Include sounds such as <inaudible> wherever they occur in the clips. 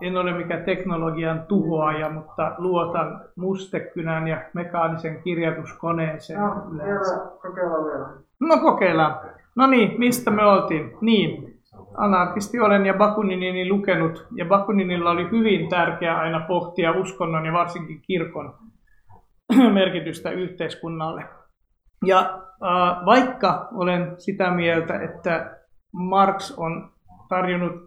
en ole mikään teknologian tuhoaja, mutta luotan mustekynän ja mekaanisen kirjoituskoneeseen. No, kokeillaan vielä. No kokeillaan. No niin, mistä me oltiin? Niin, anarkisti olen ja Bakuninini lukenut, ja Bakuninilla oli hyvin tärkeää aina pohtia uskonnon ja varsinkin kirkon <clears throat> merkitystä yhteiskunnalle. Ja äh, vaikka olen sitä mieltä, että Marx on tarjonnut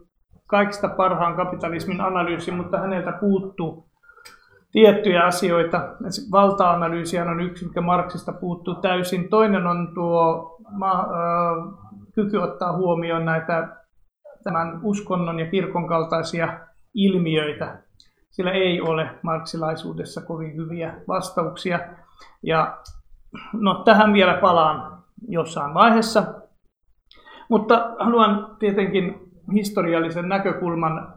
kaikista parhaan kapitalismin analyysin, mutta häneltä puuttuu tiettyjä asioita. Valta-analyysi on yksi, mikä Marxista puuttuu täysin. Toinen on tuo ma, äh, kyky ottaa huomioon näitä tämän uskonnon ja kirkon kaltaisia ilmiöitä. Sillä ei ole marksilaisuudessa kovin hyviä vastauksia. Ja no, tähän vielä palaan jossain vaiheessa. Mutta haluan tietenkin historiallisen näkökulman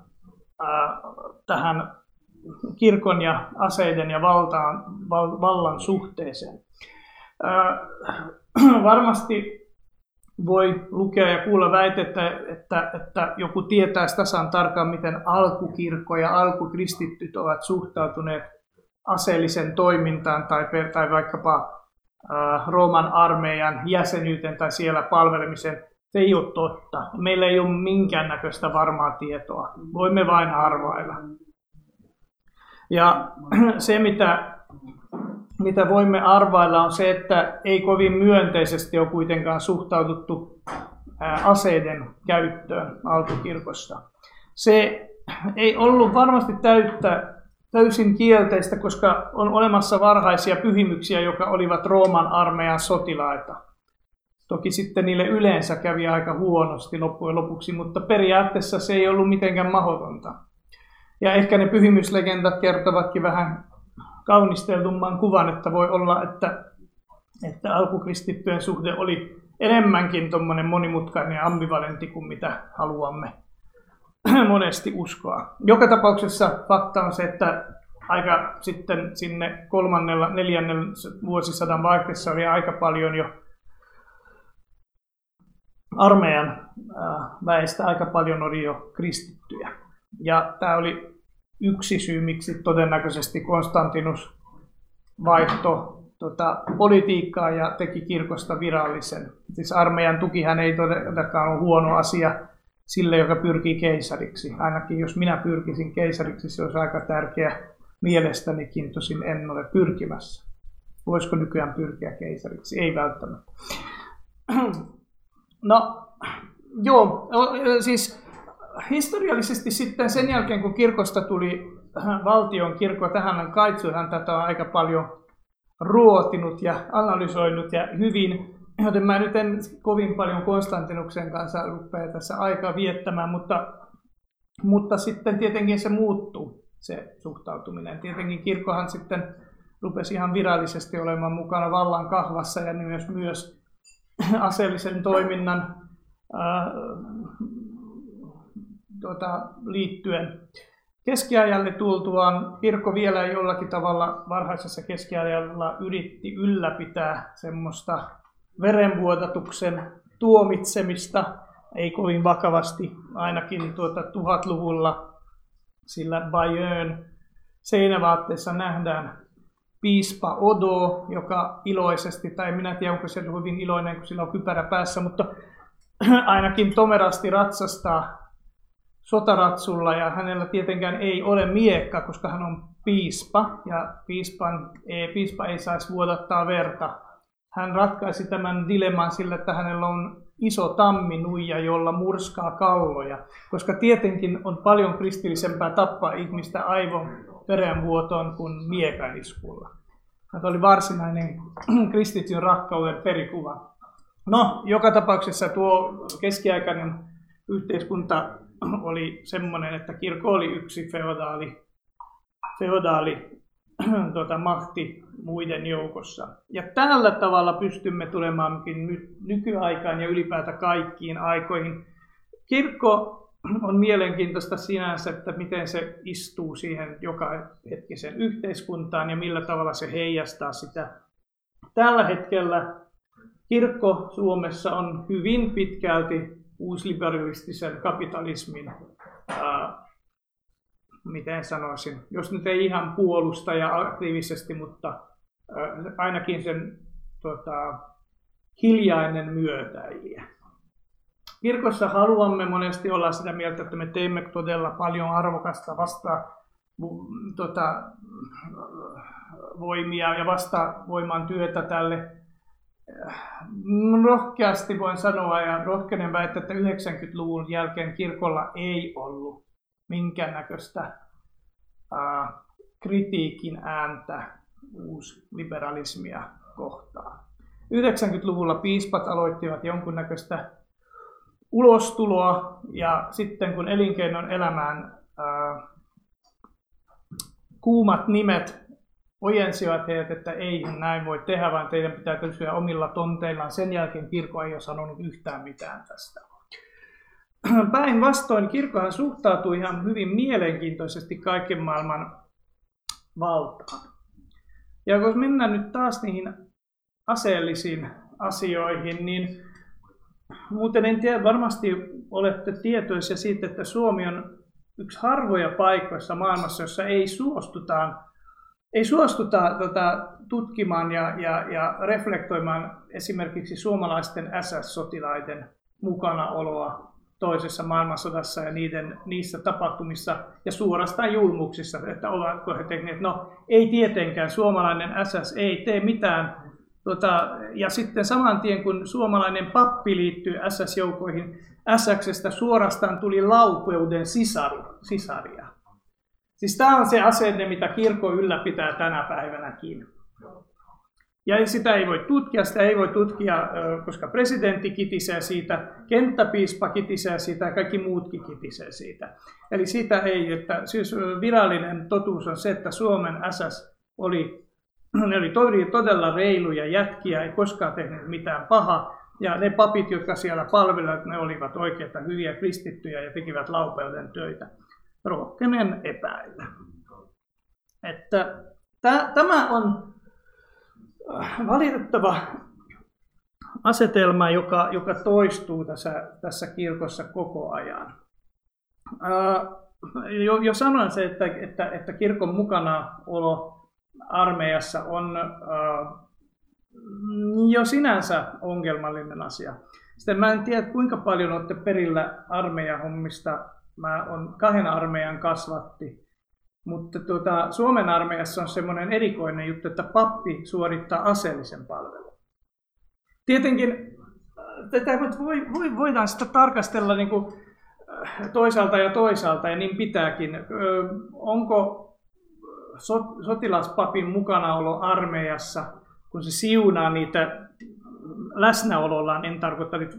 ää, tähän kirkon ja aseiden ja valtaan, val, vallan suhteeseen. Ää, <clears throat> varmasti voi lukea ja kuulla väitettä, että, että joku tietää tasan tarkkaan, miten alkukirkko ja alkukristityt ovat suhtautuneet aseellisen toimintaan tai, tai vaikkapa äh, Rooman armeijan jäsenyyteen tai siellä palvelemiseen. Se ei ole totta. Meillä ei ole minkäännäköistä varmaa tietoa. Voimme vain arvailla. Ja <clears throat> se, mitä mitä voimme arvailla, on se, että ei kovin myönteisesti ole kuitenkaan suhtauduttu aseiden käyttöön alkukirkossa. Se ei ollut varmasti täyttä, täysin kielteistä, koska on olemassa varhaisia pyhimyksiä, jotka olivat Rooman armeijan sotilaita. Toki sitten niille yleensä kävi aika huonosti loppujen lopuksi, mutta periaatteessa se ei ollut mitenkään mahdotonta. Ja ehkä ne pyhimyslegendat kertovatkin vähän kaunisteltumman kuvan, että voi olla, että, että alkukristittyjen suhde oli enemmänkin tuommoinen monimutkainen ja ambivalentti kuin mitä haluamme <clears throat> monesti uskoa. Joka tapauksessa fakta on se, että aika sitten sinne kolmannella, neljännen vuosisadan vaihteessa oli aika paljon jo armeijan väestä aika paljon oli jo kristittyjä. Ja tämä oli yksi syy, miksi todennäköisesti Konstantinus vaihto tota, politiikkaa ja teki kirkosta virallisen. Siis armeijan tukihan ei todellakaan ole huono asia sille, joka pyrkii keisariksi. Ainakin jos minä pyrkisin keisariksi, se olisi aika tärkeä mielestänikin, tosin en ole pyrkimässä. Voisiko nykyään pyrkiä keisariksi? Ei välttämättä. No, joo, siis historiallisesti sitten sen jälkeen, kun kirkosta tuli valtion kirkko, tähän Kaitsuhan tätä on aika paljon ruotinut ja analysoinut ja hyvin, joten mä nyt en kovin paljon Konstantinuksen kanssa rupea tässä aikaa viettämään, mutta, mutta sitten tietenkin se muuttuu, se suhtautuminen. Tietenkin kirkkohan sitten rupesi ihan virallisesti olemaan mukana vallan kahvassa ja myös, myös <laughs> aseellisen toiminnan tuota, liittyen. Keskiajalle tultuaan kirkko vielä jollakin tavalla varhaisessa keskiajalla yritti ylläpitää semmoista verenvuodatuksen tuomitsemista, ei kovin vakavasti, ainakin tuota tuhatluvulla, sillä Bayern seinävaatteessa nähdään piispa Odo, joka iloisesti, tai minä tiedä onko se hyvin iloinen, kun sillä on kypärä päässä, mutta <clears throat> ainakin tomerasti ratsastaa sotaratsulla ja hänellä tietenkään ei ole miekka, koska hän on piispa ja piispan, ei, piispa ei saisi vuodattaa verta. Hän ratkaisi tämän dilemman sillä, että hänellä on iso tamminuija, jolla murskaa kalloja, koska tietenkin on paljon kristillisempää tappaa ihmistä aivon verenvuotoon kuin miekaniskulla. Tämä oli varsinainen <clears throat> kristityn rakkauden perikuva. No, joka tapauksessa tuo keskiaikainen yhteiskunta <clears throat> oli semmoinen, että kirkko oli yksi feodaali, feodaali tuota, <clears throat> mahti muiden joukossa. Ja tällä tavalla pystymme tulemaankin nykyaikaan ja ylipäätään kaikkiin aikoihin. Kirkko on mielenkiintoista sinänsä, että miten se istuu siihen joka hetkisen yhteiskuntaan ja millä tavalla se heijastaa sitä. Tällä hetkellä kirkko Suomessa on hyvin pitkälti uusliberalistisen kapitalismin ää, miten sanoisin, jos nyt ei ihan puolusta ja aktiivisesti, mutta ainakin sen tota, hiljainen myötäilijä. Kirkossa haluamme monesti olla sitä mieltä, että me teemme todella paljon arvokasta vasta tota, voimia ja vasta voiman työtä tälle. Rohkeasti voin sanoa ja rohkenen väittää, että 90-luvun jälkeen kirkolla ei ollut minkäännäköistä ää, kritiikin ääntä uusliberalismia kohtaan. 90-luvulla piispat aloittivat jonkunnäköistä ulostuloa ja sitten kun elinkeinon elämään ää, kuumat nimet ojensivat heidät, että ei näin voi tehdä, vaan teidän pitää pysyä omilla tonteillaan. Sen jälkeen kirkko ei ole sanonut yhtään mitään tästä. Päinvastoin kirkkohan suhtautui ihan hyvin mielenkiintoisesti kaiken maailman valtaan. Ja jos mennään nyt taas niihin aseellisiin asioihin, niin muuten en tiedä, varmasti olette tietoisia siitä, että Suomi on yksi harvoja paikoissa maailmassa, jossa ei suostutaan, ei suostuta tota, tutkimaan ja, ja, ja reflektoimaan esimerkiksi suomalaisten SS-sotilaiden mukanaoloa toisessa maailmansodassa ja niiden, niissä tapahtumissa ja suorastaan julmuksissa, että ovatko he tehneet. No ei tietenkään, suomalainen SS ei tee mitään. Tota, ja sitten saman tien kun suomalainen pappi liittyy SS-joukoihin, SXstä suorastaan tuli laupeuden sisaru, sisaria. Siis tämä on se asenne, mitä kirkko ylläpitää tänä päivänäkin. Ja sitä ei voi tutkia, sitä ei voi tutkia, koska presidentti kitisee siitä, kenttäpiispa kitisee siitä ja kaikki muutkin kitisee siitä. Eli sitä ei, että siis virallinen totuus on se, että Suomen SS oli, ne oli todella reiluja jätkiä, ei koskaan tehnyt mitään pahaa. Ja ne papit, jotka siellä palvelivat, ne olivat oikeita hyviä kristittyjä ja tekivät laupeuden töitä. Rohkenen epäillä. Että tämä on valitettava asetelma, joka, joka toistuu tässä, tässä kirkossa koko ajan. jo, jo sanoin se, että, että, että kirkon mukana olo armeijassa on jo sinänsä ongelmallinen asia. Sitten mä en tiedä, kuinka paljon olette perillä armeijahommista. Mä on kahden armeijan kasvatti. Mutta tuota, Suomen armeijassa on semmoinen erikoinen juttu, että pappi suorittaa aseellisen palvelun. Tietenkin tätä voi, voidaan sitä tarkastella niin kuin toisaalta ja toisaalta, ja niin pitääkin. Onko sotilaspapin mukanaolo armeijassa, kun se siunaa niitä läsnäolollaan, en tarkoita nyt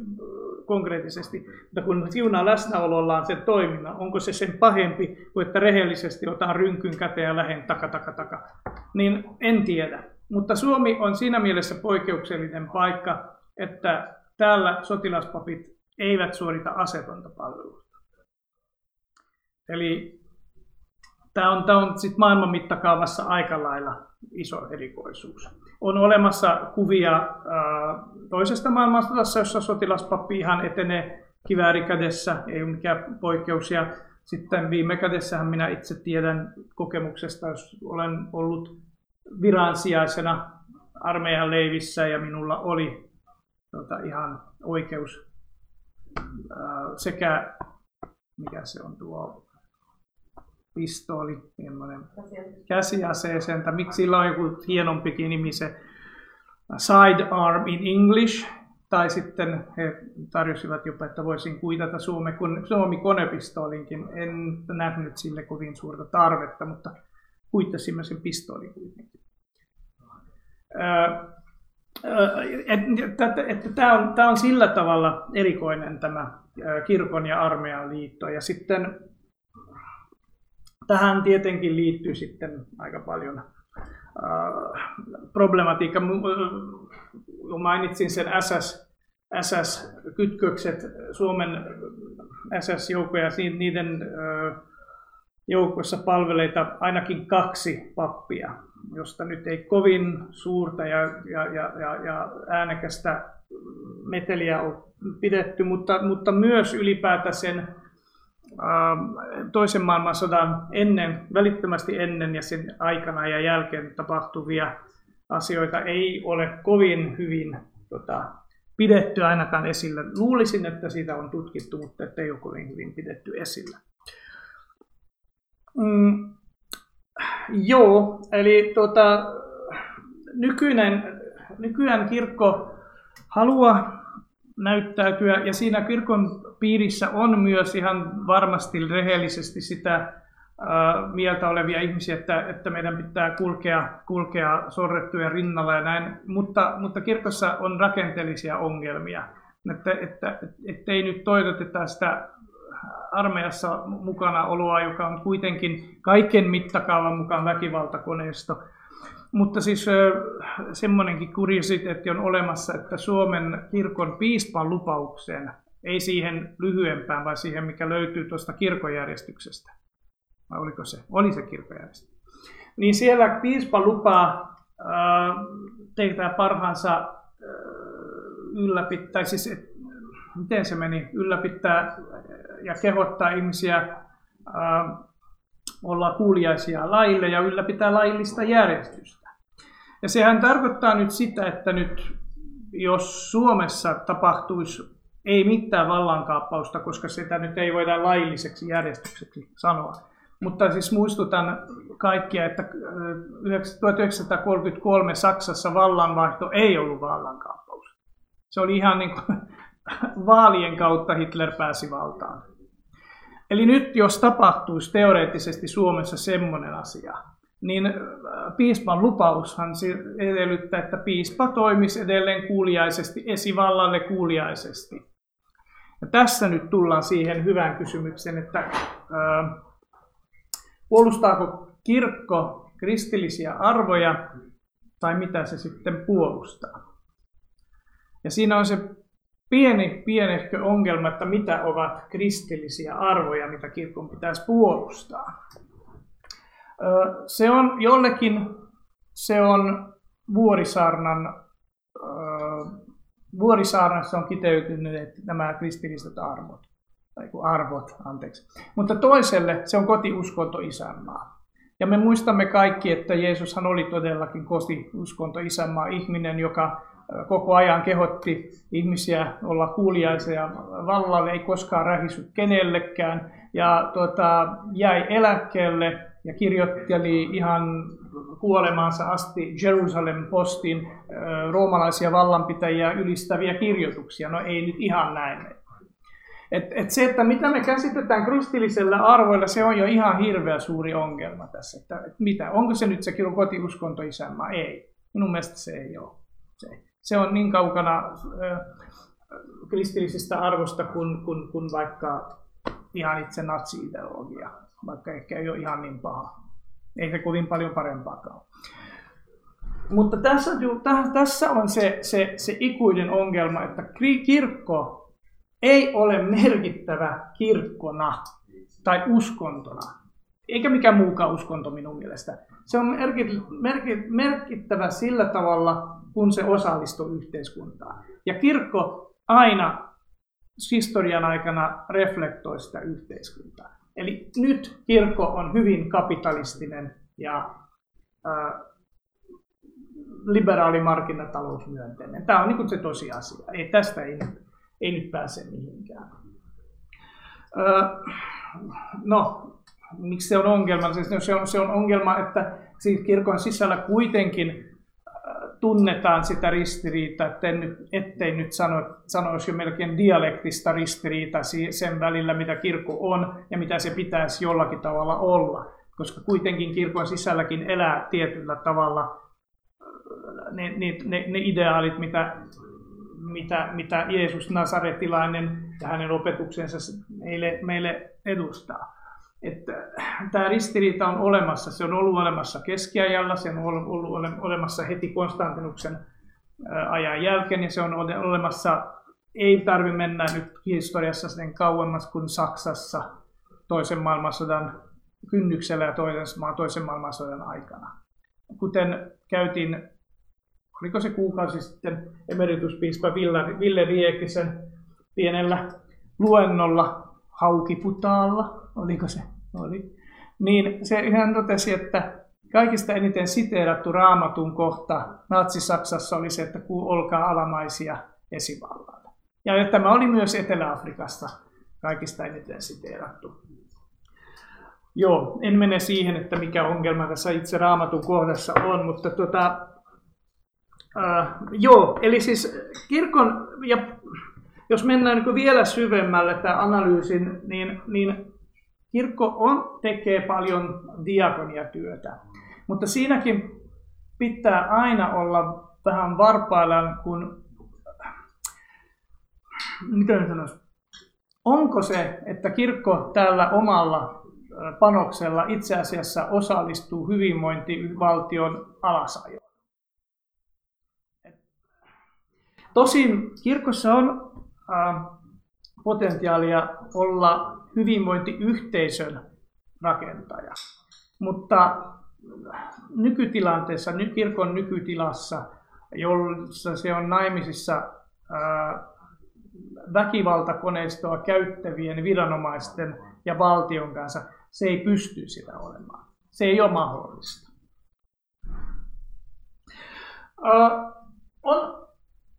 konkreettisesti, mutta kun siunaa läsnäolollaan sen toiminnan, onko se sen pahempi kuin että rehellisesti otan rynkyn käteen ja lähden taka, taka, taka, niin en tiedä. Mutta Suomi on siinä mielessä poikkeuksellinen paikka, että täällä sotilaspapit eivät suorita asetonta palvelua. Eli tämä on, tämä on sit maailman mittakaavassa aika lailla iso erikoisuus. On olemassa kuvia ää, toisesta maailmansodassa, jossa sotilaspappi ihan etenee kiväärikädessä, ei ole mikään poikkeus. Ja sitten viime kädessähän minä itse tiedän kokemuksesta, jos olen ollut viransijaisena armeijan leivissä ja minulla oli tota, ihan oikeus ää, sekä, mikä se on tuo pistooli, käsiaseeseen, että miksi sillä on joku hienompikin nimi se sidearm in English, tai sitten he tarjosivat jopa, että voisin kuitata Suomi, Suomi konepistoolinkin. En nähnyt sille kovin suurta tarvetta, mutta kuittasimme sen pistoolin kuitenkin. Tämä on, tämä on sillä tavalla erikoinen tämä kirkon ja armeijan liitto. Ja sitten Tähän tietenkin liittyy sitten aika paljon äh, problematiikka. Mainitsin sen SS, SS-kytkökset, Suomen SS-joukkoja, niiden äh, joukossa palveleita ainakin kaksi pappia, josta nyt ei kovin suurta ja, ja, ja, ja, ja äänekästä meteliä ole pidetty, mutta, mutta myös ylipäätään sen toisen maailmansodan ennen, välittömästi ennen ja sen aikana ja jälkeen tapahtuvia asioita ei ole kovin hyvin tota, pidetty ainakaan esillä. Luulisin, että siitä on tutkittu, mutta ei ole kovin hyvin pidetty esillä. Mm, joo, eli tota, nykyinen, nykyään kirkko haluaa näyttäytyä, ja siinä kirkon piirissä on myös ihan varmasti rehellisesti sitä mieltä olevia ihmisiä, että, että meidän pitää kulkea, kulkea sorrettujen rinnalla ja näin, mutta, mutta kirkossa on rakenteellisia ongelmia, että, että, että ei nyt toivoteta sitä armeijassa mukana oloa, joka on kuitenkin kaiken mittakaavan mukaan väkivaltakoneisto. Mutta siis semmoinenkin kuriositeetti on olemassa, että Suomen kirkon piispan lupaukseen, ei siihen lyhyempään, vaan siihen, mikä löytyy tuosta kirkojärjestyksestä, vai oliko se? Oli se kirkojärjestys. Niin siellä piispa lupaa tehdä parhaansa ylläpitää, siis et, miten se meni, ylläpitää ja kehottaa ihmisiä olla kuuliaisia laille ja ylläpitää laillista järjestystä. Ja sehän tarkoittaa nyt sitä, että nyt jos Suomessa tapahtuisi ei mitään vallankaappausta, koska sitä nyt ei voida lailliseksi järjestykseksi sanoa. Mutta siis muistutan kaikkia, että 1933 Saksassa vallanvaihto ei ollut vallankaappaus. Se oli ihan niin kuin <laughs> vaalien kautta Hitler pääsi valtaan. Eli nyt jos tapahtuisi teoreettisesti Suomessa semmoinen asia, niin äh, piispan lupaushan edellyttää, että piispa toimisi edelleen kuuliaisesti, esivallalle kuuliaisesti. Ja tässä nyt tullaan siihen hyvään kysymykseen, että äh, puolustaako kirkko kristillisiä arvoja tai mitä se sitten puolustaa. Ja siinä on se pieni, pienehkö ongelma, että mitä ovat kristillisiä arvoja, mitä kirkon pitäisi puolustaa. Se on jollekin, se on Vuorisaarnan, Vuorisaarnassa on kiteytyneet nämä kristilliset arvot, tai arvot, anteeksi. Mutta toiselle se on kotiuskonto isänmaa. Ja me muistamme kaikki, että Jeesushan oli todellakin kotiuskonto isänmaa, ihminen, joka koko ajan kehotti ihmisiä olla kuuliaisia vallalle, ei koskaan rähisyt kenellekään ja tuota, jäi eläkkeelle ja kirjoitteli ihan kuolemaansa asti Jerusalem Postin roomalaisia vallanpitäjiä ylistäviä kirjoituksia. No ei nyt ihan näin. Et, et se, että mitä me käsitetään kristillisellä arvoilla, se on jo ihan hirveä suuri ongelma tässä. Että, et mitä, onko se nyt se kotiuskonto isänmaa? Ei. Minun mielestä se ei ole. Se se on niin kaukana kristillisistä arvosta kuin, kuin, kuin vaikka ihan itse natsi-ideologia, vaikka ehkä ei ole ihan niin paha. Ei se kovin paljon parempaakaan. Mutta tässä, tässä on se, se, se ikuinen ongelma, että kirkko ei ole merkittävä kirkkona tai uskontona, eikä mikään muukaan uskonto minun mielestä. Se on merkittävä sillä tavalla, kun se osallistuu yhteiskuntaan. Ja kirkko aina historian aikana reflektoi sitä yhteiskuntaa. Eli nyt kirkko on hyvin kapitalistinen ja äh, liberaali markkinatalousmyönteinen. Tämä on niin se tosiasia. Ei, tästä ei, ei nyt pääse mihinkään. Äh, no, miksi se on ongelma? Se on, se on ongelma, että siis kirkon sisällä kuitenkin tunnetaan sitä ristiriitaa, ettei nyt, ettei nyt sano, sanoisi jo melkein dialektista ristiriitaa sen välillä, mitä kirkko on ja mitä se pitäisi jollakin tavalla olla. Koska kuitenkin kirkon sisälläkin elää tietyllä tavalla äh, ne, ne, ne, ne ideaalit, mitä, mitä, mitä Jeesus Nasaretilainen ja hänen opetuksensa meille, meille edustaa että tämä ristiriita on olemassa. Se on ollut olemassa keskiajalla, se on ollut olemassa heti Konstantinuksen ajan jälkeen ja se on olemassa, ei tarvitse mennä nyt historiassa sen kauemmas kuin Saksassa toisen maailmansodan kynnyksellä ja toisen, toisen maailmansodan aikana. Kuten käytiin, oliko se kuukausi sitten, emerituspiispa Ville Riekisen pienellä luennolla Haukiputaalla, oliko se? Oli. Niin se hän totesi, että kaikista eniten siteerattu raamatun kohta Natsi-Saksassa oli se, että olkaa alamaisia esivallalta. Ja tämä oli myös Etelä-Afrikasta kaikista eniten siteerattu. Joo, en mene siihen, että mikä ongelma tässä itse raamatun kohdassa on, mutta tuota, äh, joo, eli siis kirkon, ja jos mennään niin vielä syvemmälle tämän analyysin, niin, niin kirkko on, tekee paljon diakoniatyötä, mutta siinäkin pitää aina olla vähän varpaillaan, kun, miten sanoisi, onko se, että kirkko tällä omalla panoksella itse asiassa osallistuu hyvinvointivaltion alasajoon. Tosin kirkossa on äh, potentiaalia olla hyvinvointiyhteisön rakentaja, mutta nykytilanteessa, kirkon nykytilassa, jossa se on naimisissa väkivaltakoneistoa käyttävien viranomaisten ja valtion kanssa, se ei pysty sitä olemaan. Se ei ole mahdollista. On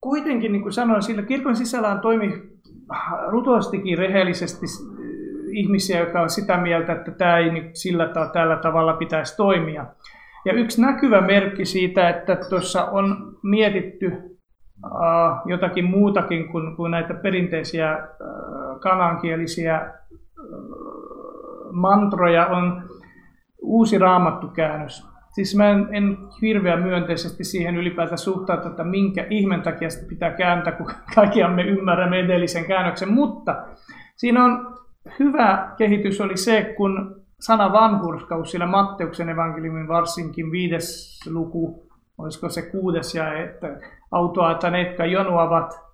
kuitenkin, niin kuin sanoin, sillä kirkon sisällä on toimi rutostikin rehellisesti ihmisiä, jotka on sitä mieltä, että tämä ei sillä tavalla, tällä tavalla pitäisi toimia. Ja yksi näkyvä merkki siitä, että tuossa on mietitty jotakin muutakin kuin, kuin näitä perinteisiä kanankielisiä mantroja on uusi raamattukäännös. Siis mä en, en hirveän myönteisesti siihen ylipäätään suhtautu, että minkä ihmen takia sitä pitää kääntää, kun <laughs> kaikki me ymmärrämme edellisen käännöksen. Mutta siinä on hyvä kehitys oli se, kun sana vanhurskaus, sillä Matteuksen evankeliumin varsinkin viides luku, olisiko se kuudes ja että autoa, ne, jotka jonoavat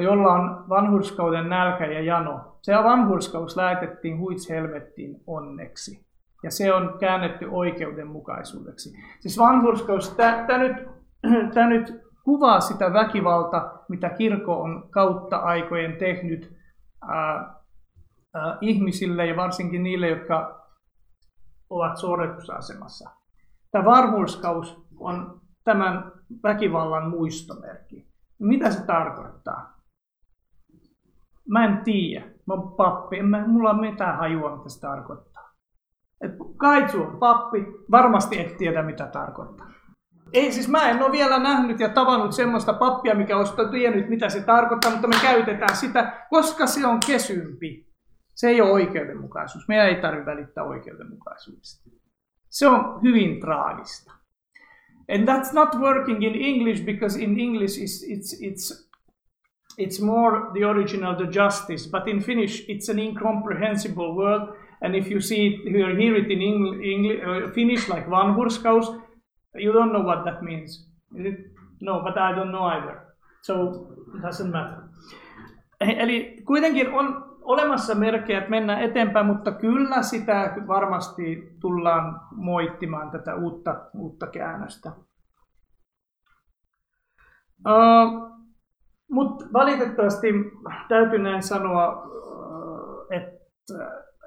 jolla on vanhurskauden nälkä ja jano. Se vanhurskaus lähetettiin huitshelvettiin onneksi. Ja se on käännetty oikeudenmukaisuudeksi. Siis vanhurskaus, tämä nyt, <clears throat> tää nyt kuvaa sitä väkivalta, mitä kirkko on kautta aikojen tehnyt ää, ihmisille ja varsinkin niille, jotka ovat suoritusasemassa. Tämä vanhurskaus on tämän väkivallan muistomerkki. Mitä se tarkoittaa? Mä en tiedä. Mä oon pappi. En mä, mulla on mitään hajua, mitä se tarkoittaa. Et Kaitsu on pappi. Varmasti et tiedä, mitä tarkoittaa. Ei, siis mä en ole vielä nähnyt ja tavannut semmoista pappia, mikä olisi tiennyt, mitä se tarkoittaa, mutta me käytetään sitä, koska se on kesympi. Se ei ole oikeudenmukaisuus. Meidän ei tarvitse välittää oikeudenmukaisuudesta. Se on hyvin traagista. And that's not working in English because in English it's, it's, it's it's more the original the justice but in finnish it's an incomprehensible word and if you see it you hear it in English, uh, finnish like vanhurskaus you don't know what that means no but i don't know either so it doesn't matter eli kuitenkin on olemassa merkkejä, että mennään eteenpäin, mutta kyllä sitä varmasti tullaan moittimaan tätä uutta, uutta käännöstä. Uh, mutta valitettavasti täytyy näin sanoa, että,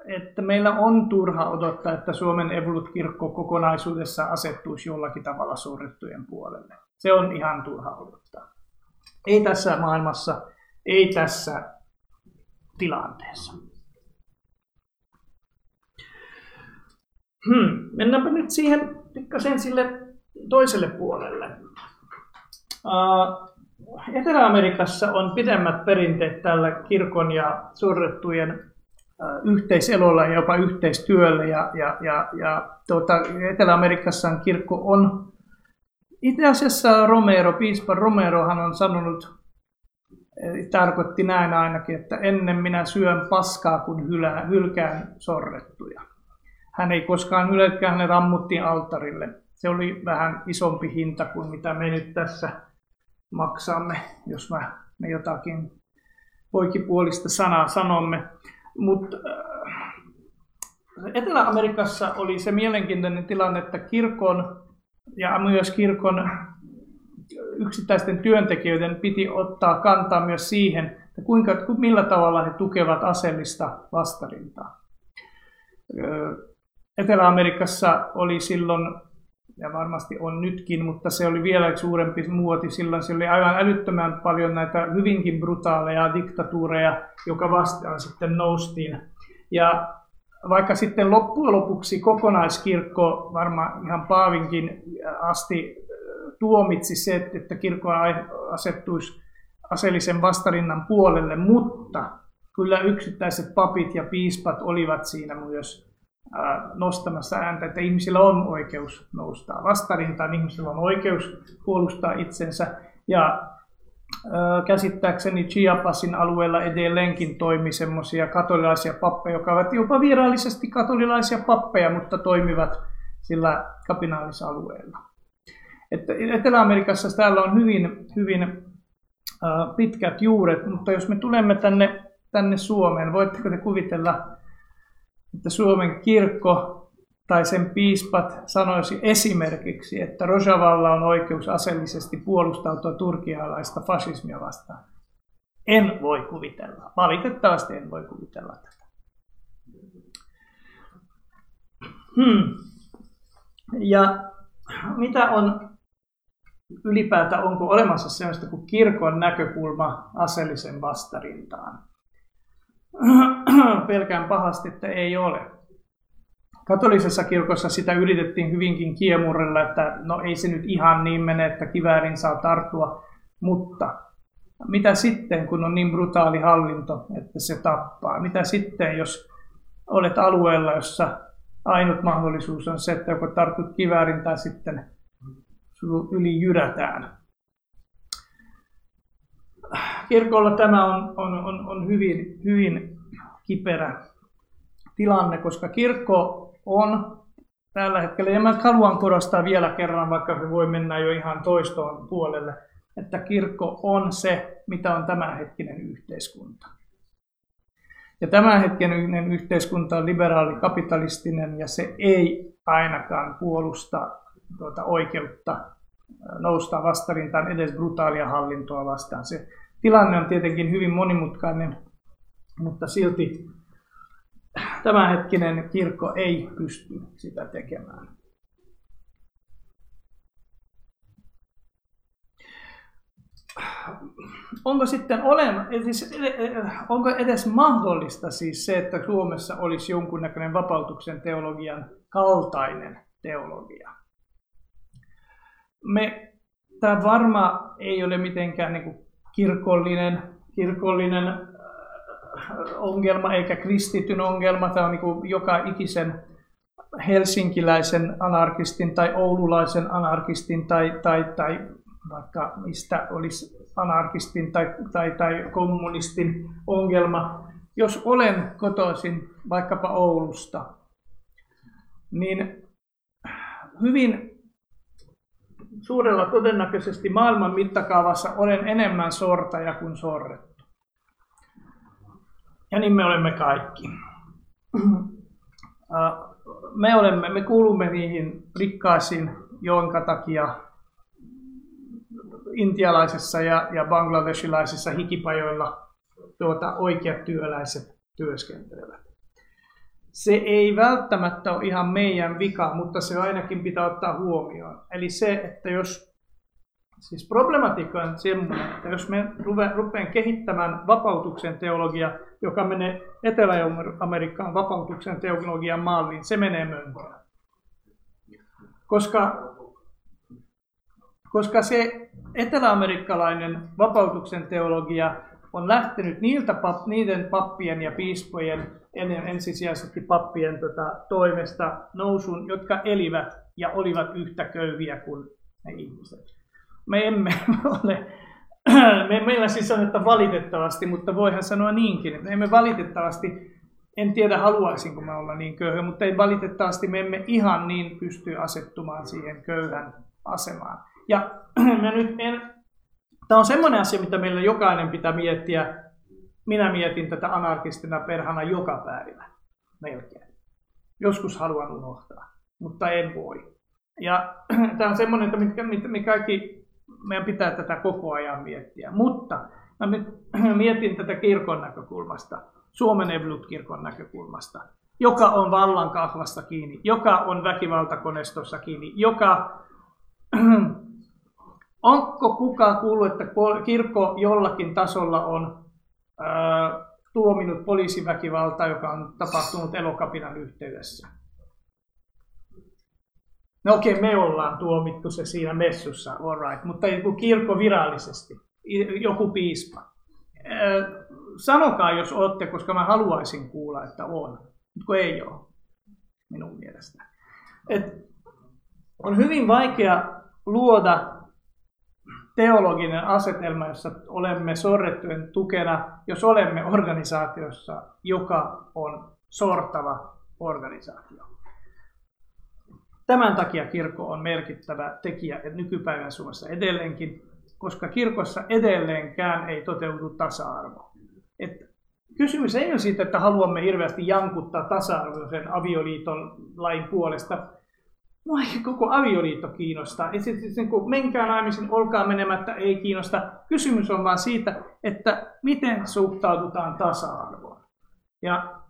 että meillä on turha odottaa, että Suomen Evolut-kirkko kokonaisuudessa asettuisi jollakin tavalla suurettujen puolelle. Se on ihan turha odottaa. Ei tässä maailmassa, ei tässä tilanteessa. Hmm. Mennäänpä nyt siihen pikkasen sille toiselle puolelle. Etelä-Amerikassa on pidemmät perinteet tällä kirkon ja sorrettujen yhteiselolla ja jopa yhteistyöllä. Ja, ja, ja, ja tuota, Etelä-Amerikassa kirkko on, itse asiassa Romero, piispa Romerohan on sanonut, tarkoitti näin ainakin, että ennen minä syön paskaa, hylään, hylkään sorrettuja. Hän ei koskaan hylkään, ne rammuttiin altarille. Se oli vähän isompi hinta kuin mitä me nyt tässä maksamme, jos me, me jotakin poikipuolista sanaa sanomme. Mutta äh, Etelä-Amerikassa oli se mielenkiintoinen tilanne, että kirkon ja myös kirkon yksittäisten työntekijöiden piti ottaa kantaa myös siihen, että kuinka, millä tavalla he tukevat aseellista vastarintaa. Etelä-Amerikassa oli silloin, ja varmasti on nytkin, mutta se oli vielä suurempi muoti silloin. Se oli aivan älyttömän paljon näitä hyvinkin brutaaleja diktatuureja, joka vastaan sitten noustiin. Ja vaikka sitten loppujen lopuksi kokonaiskirkko varmaan ihan Paavinkin asti tuomitsi se, että kirkko asettuisi aseellisen vastarinnan puolelle, mutta kyllä yksittäiset papit ja piispat olivat siinä myös nostamassa ääntä, että ihmisillä on oikeus nousta vastarintaan, ihmisillä on oikeus puolustaa itsensä. Ja käsittääkseni Chiapasin alueella edelleenkin toimi semmoisia katolilaisia pappeja, jotka ovat jopa virallisesti katolilaisia pappeja, mutta toimivat sillä kapinaalisalueella. Että Etelä-Amerikassa täällä on hyvin, hyvin pitkät juuret, mutta jos me tulemme tänne, tänne Suomeen, voitteko te kuvitella, että Suomen kirkko tai sen piispat sanoisi esimerkiksi, että Rojavalla on oikeus aseellisesti puolustautua turkialaista fasismia vastaan. En voi kuvitella. Valitettavasti en voi kuvitella tätä. Hmm. Ja mitä on ylipäätään, onko olemassa sellaista kuin kirkon näkökulma aseellisen vastarintaan? <clears throat> Pelkään pahasti, että ei ole. Katolisessa kirkossa sitä yritettiin hyvinkin kiemurrella, että no ei se nyt ihan niin mene, että kiväärin saa tarttua, mutta mitä sitten, kun on niin brutaali hallinto, että se tappaa? Mitä sitten, jos olet alueella, jossa ainut mahdollisuus on se, että joko tartut kiväärin tai sitten yli jyrätään? Kirkolla tämä on, on, on, on hyvin, hyvin kiperä tilanne, koska kirkko on tällä hetkellä, ja mä haluan korostaa vielä kerran, vaikka se voi mennä jo ihan toistoon puolelle, että kirkko on se, mitä on tämänhetkinen yhteiskunta. Ja tämänhetkinen yhteiskunta on liberaali kapitalistinen ja se ei ainakaan puolusta tuota oikeutta nousta vastarintaan edes brutaalia hallintoa vastaan. Se tilanne on tietenkin hyvin monimutkainen, mutta silti tämänhetkinen kirkko ei pysty sitä tekemään. Onko sitten olema, siis, onko edes mahdollista siis se, että Suomessa olisi jonkunnäköinen vapautuksen teologian kaltainen teologia? Me, tämä varma ei ole mitenkään niin kuin kirkollinen, kirkollinen ongelma eikä kristityn ongelma. Tämä on niin joka ikisen helsinkiläisen anarkistin tai oululaisen anarkistin tai, tai, tai vaikka mistä olisi anarkistin tai, tai, tai kommunistin ongelma. Jos olen kotoisin vaikkapa Oulusta, niin hyvin suurella todennäköisesti maailman mittakaavassa olen enemmän sortaja kuin sorrettu. Ja niin me olemme kaikki. <clears throat> Me, olemme, me kuulumme niihin rikkaisiin, jonka takia intialaisessa ja, ja bangladeshilaisissa hikipajoilla tuota, oikeat työläiset työskentelevät. Se ei välttämättä ole ihan meidän vika, mutta se ainakin pitää ottaa huomioon. Eli se, että jos Siis problematiikka on semmoinen, että jos me rupean kehittämään vapautuksen teologia, joka menee Etelä-Amerikkaan vapautuksen teologian malliin, se menee mönkään. Koska, koska se eteläamerikkalainen vapautuksen teologia on lähtenyt niiltä niiden pappien ja piispojen, ensisijaisesti pappien tota, toimesta nousun, jotka elivät ja olivat yhtä köyhiä kuin ne ihmiset me emme <laughs> ole, me, meillä siis on, että valitettavasti, mutta voihan sanoa niinkin, että emme valitettavasti, en tiedä haluaisinko me olla niin köyhä, mutta ei valitettavasti me emme ihan niin pysty asettumaan siihen köyhän asemaan. Ja <clears throat> me nyt en, tämä on semmoinen asia, mitä meillä jokainen pitää miettiä. Minä mietin tätä anarkistina perhana joka päivä melkein. Joskus haluan unohtaa, mutta en voi. Ja <clears throat> tämä on semmoinen, että me kaikki meidän pitää tätä koko ajan miettiä. Mutta mä <clears throat> mietin tätä kirkon näkökulmasta, Suomen Evolut-kirkon näkökulmasta, joka on vallan kahvasta kiinni, joka on väkivaltakoneistossa kiinni, joka <clears throat> Onko kukaan kuullut, että kirkko jollakin tasolla on tuominut poliisiväkivaltaa, joka on tapahtunut elokapinan yhteydessä? No okei, okay, me ollaan tuomittu se siinä messussa, all right, mutta joku kirkko virallisesti, joku piispa. Ää, sanokaa, jos olette, koska mä haluaisin kuulla, että on, mutta ei ole, minun mielestä. Et on hyvin vaikea luoda teologinen asetelma, jossa olemme sorrettujen tukena, jos olemme organisaatiossa, joka on sortava organisaatio. Tämän takia kirkko on merkittävä tekijä nykypäivän Suomessa edelleenkin, koska kirkossa edelleenkään ei toteudu tasa-arvo. Kysymys ei ole siitä, että haluamme hirveästi jankuttaa tasa-arvoisen avioliiton lain puolesta, Mua ei koko avioliitto kiinnostaa. Et sit, sit, niin kun menkää naimisiin, olkaa menemättä, ei kiinnosta. Kysymys on vaan siitä, että miten suhtaudutaan tasa-arvoon. Ja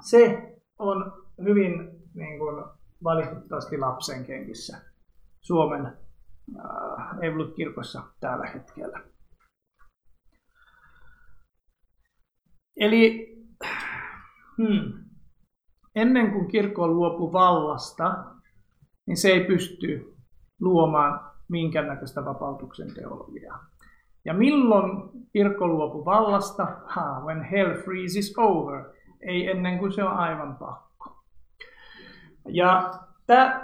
se on hyvin niin kuin, valitettavasti lapsen kenkissä Suomen äh, Evolut-kirkossa tällä hetkellä. Eli hmm, ennen kuin kirkko luopui vallasta, niin se ei pysty luomaan minkäännäköistä vapautuksen teologiaa. Ja milloin kirkko luopui vallasta? Ha, when hell freezes over. Ei ennen kuin se on aivan pakko. Ja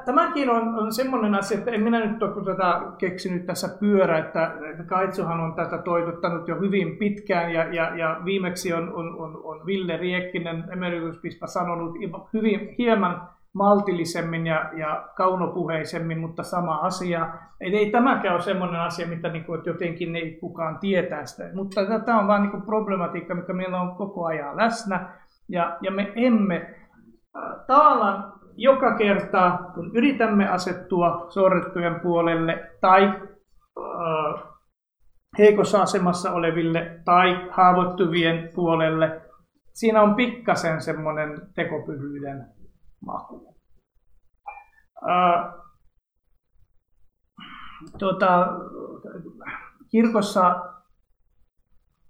tämäkin on, on semmoinen asia, että en minä nyt ole tätä keksinyt tässä pyörä, että Kaitsuhan on tätä toitottanut jo hyvin pitkään ja, ja, ja viimeksi on, on, on, on Ville Riekkinen, emerituspispa, sanonut hyvin hieman maltillisemmin ja, ja kaunopuheisemmin, mutta sama asia. Eli ei tämäkään ole sellainen asia, mitä niin kuin, että jotenkin ei kukaan tietää sitä. Mutta tämä on vain niin problematiikka, mikä meillä on koko ajan läsnä. Ja, ja me emme äh, tavallaan joka kerta, kun yritämme asettua sorrettujen puolelle tai äh, heikossa asemassa oleville tai haavoittuvien puolelle, siinä on pikkasen semmoinen tekopyhyyden maku. Ää, tuota, kirkossa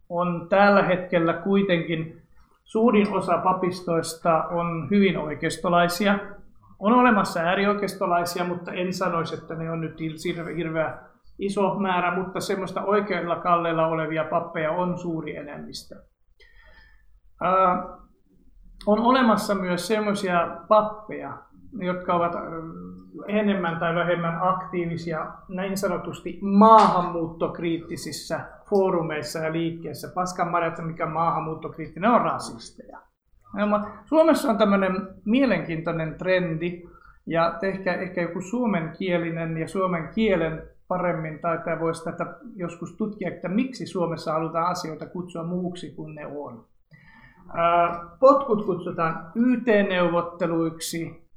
on tällä hetkellä kuitenkin suurin osa papistoista on hyvin oikeistolaisia. On olemassa äärioikeistolaisia, mutta en sanoisi, että ne on nyt hirveä iso määrä, mutta semmoista oikeilla kalleilla olevia pappeja on suuri enemmistö on olemassa myös sellaisia pappeja, jotka ovat enemmän tai vähemmän aktiivisia näin sanotusti maahanmuuttokriittisissä foorumeissa ja liikkeissä. Paskan Marjat, mikä maahanmuuttokriittinen, on rasisteja. Suomessa on tämmöinen mielenkiintoinen trendi, ja ehkä, ehkä joku suomenkielinen ja suomen kielen paremmin tai voisi tätä joskus tutkia, että miksi Suomessa halutaan asioita kutsua muuksi kuin ne on. Potkut kutsutaan YT-neuvotteluiksi.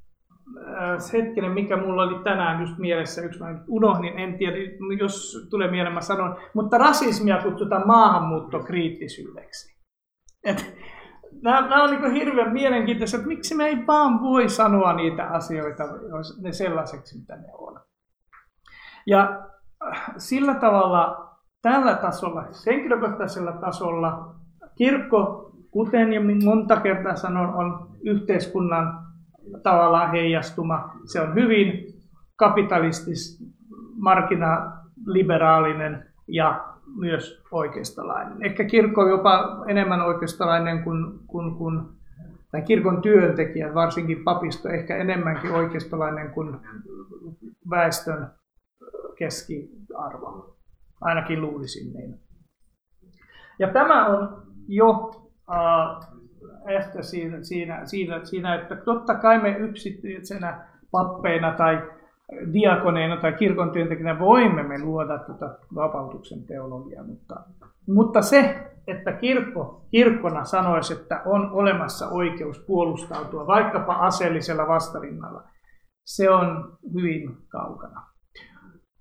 Hetkinen, mikä mulla oli tänään just mielessä, yksi mä unohdin, en tiedä, jos tulee mieleen, mä sanon. Mutta rasismia kutsutaan maahanmuuttokriittisyydeksi. Nämä, nämä on niin hirveän mielenkiintoista, että miksi me ei vaan voi sanoa niitä asioita ne sellaiseksi, mitä ne on. Ja äh, sillä tavalla, tällä tasolla, henkilökohtaisella tasolla, kirkko kuten jo monta kertaa sanon, on yhteiskunnan tavallaan heijastuma. Se on hyvin kapitalistis, markkinaliberaalinen ja myös oikeistolainen. Ehkä kirkko on jopa enemmän oikeistolainen kuin, kuin, kuin tai kirkon työntekijät, varsinkin papisto, ehkä enemmänkin oikeistolainen kuin väestön keskiarvo. Ainakin luulisin niin. Ja tämä on jo ehkä siinä, siinä, siinä, siinä, että totta kai me yksityisenä pappeina tai diakoneina tai kirkon työntekijänä voimme me luoda tätä vapautuksen teologiaa, mutta, mutta se, että kirkko kirkkona sanoisi, että on olemassa oikeus puolustautua vaikkapa aseellisella vastarinnalla, se on hyvin kaukana.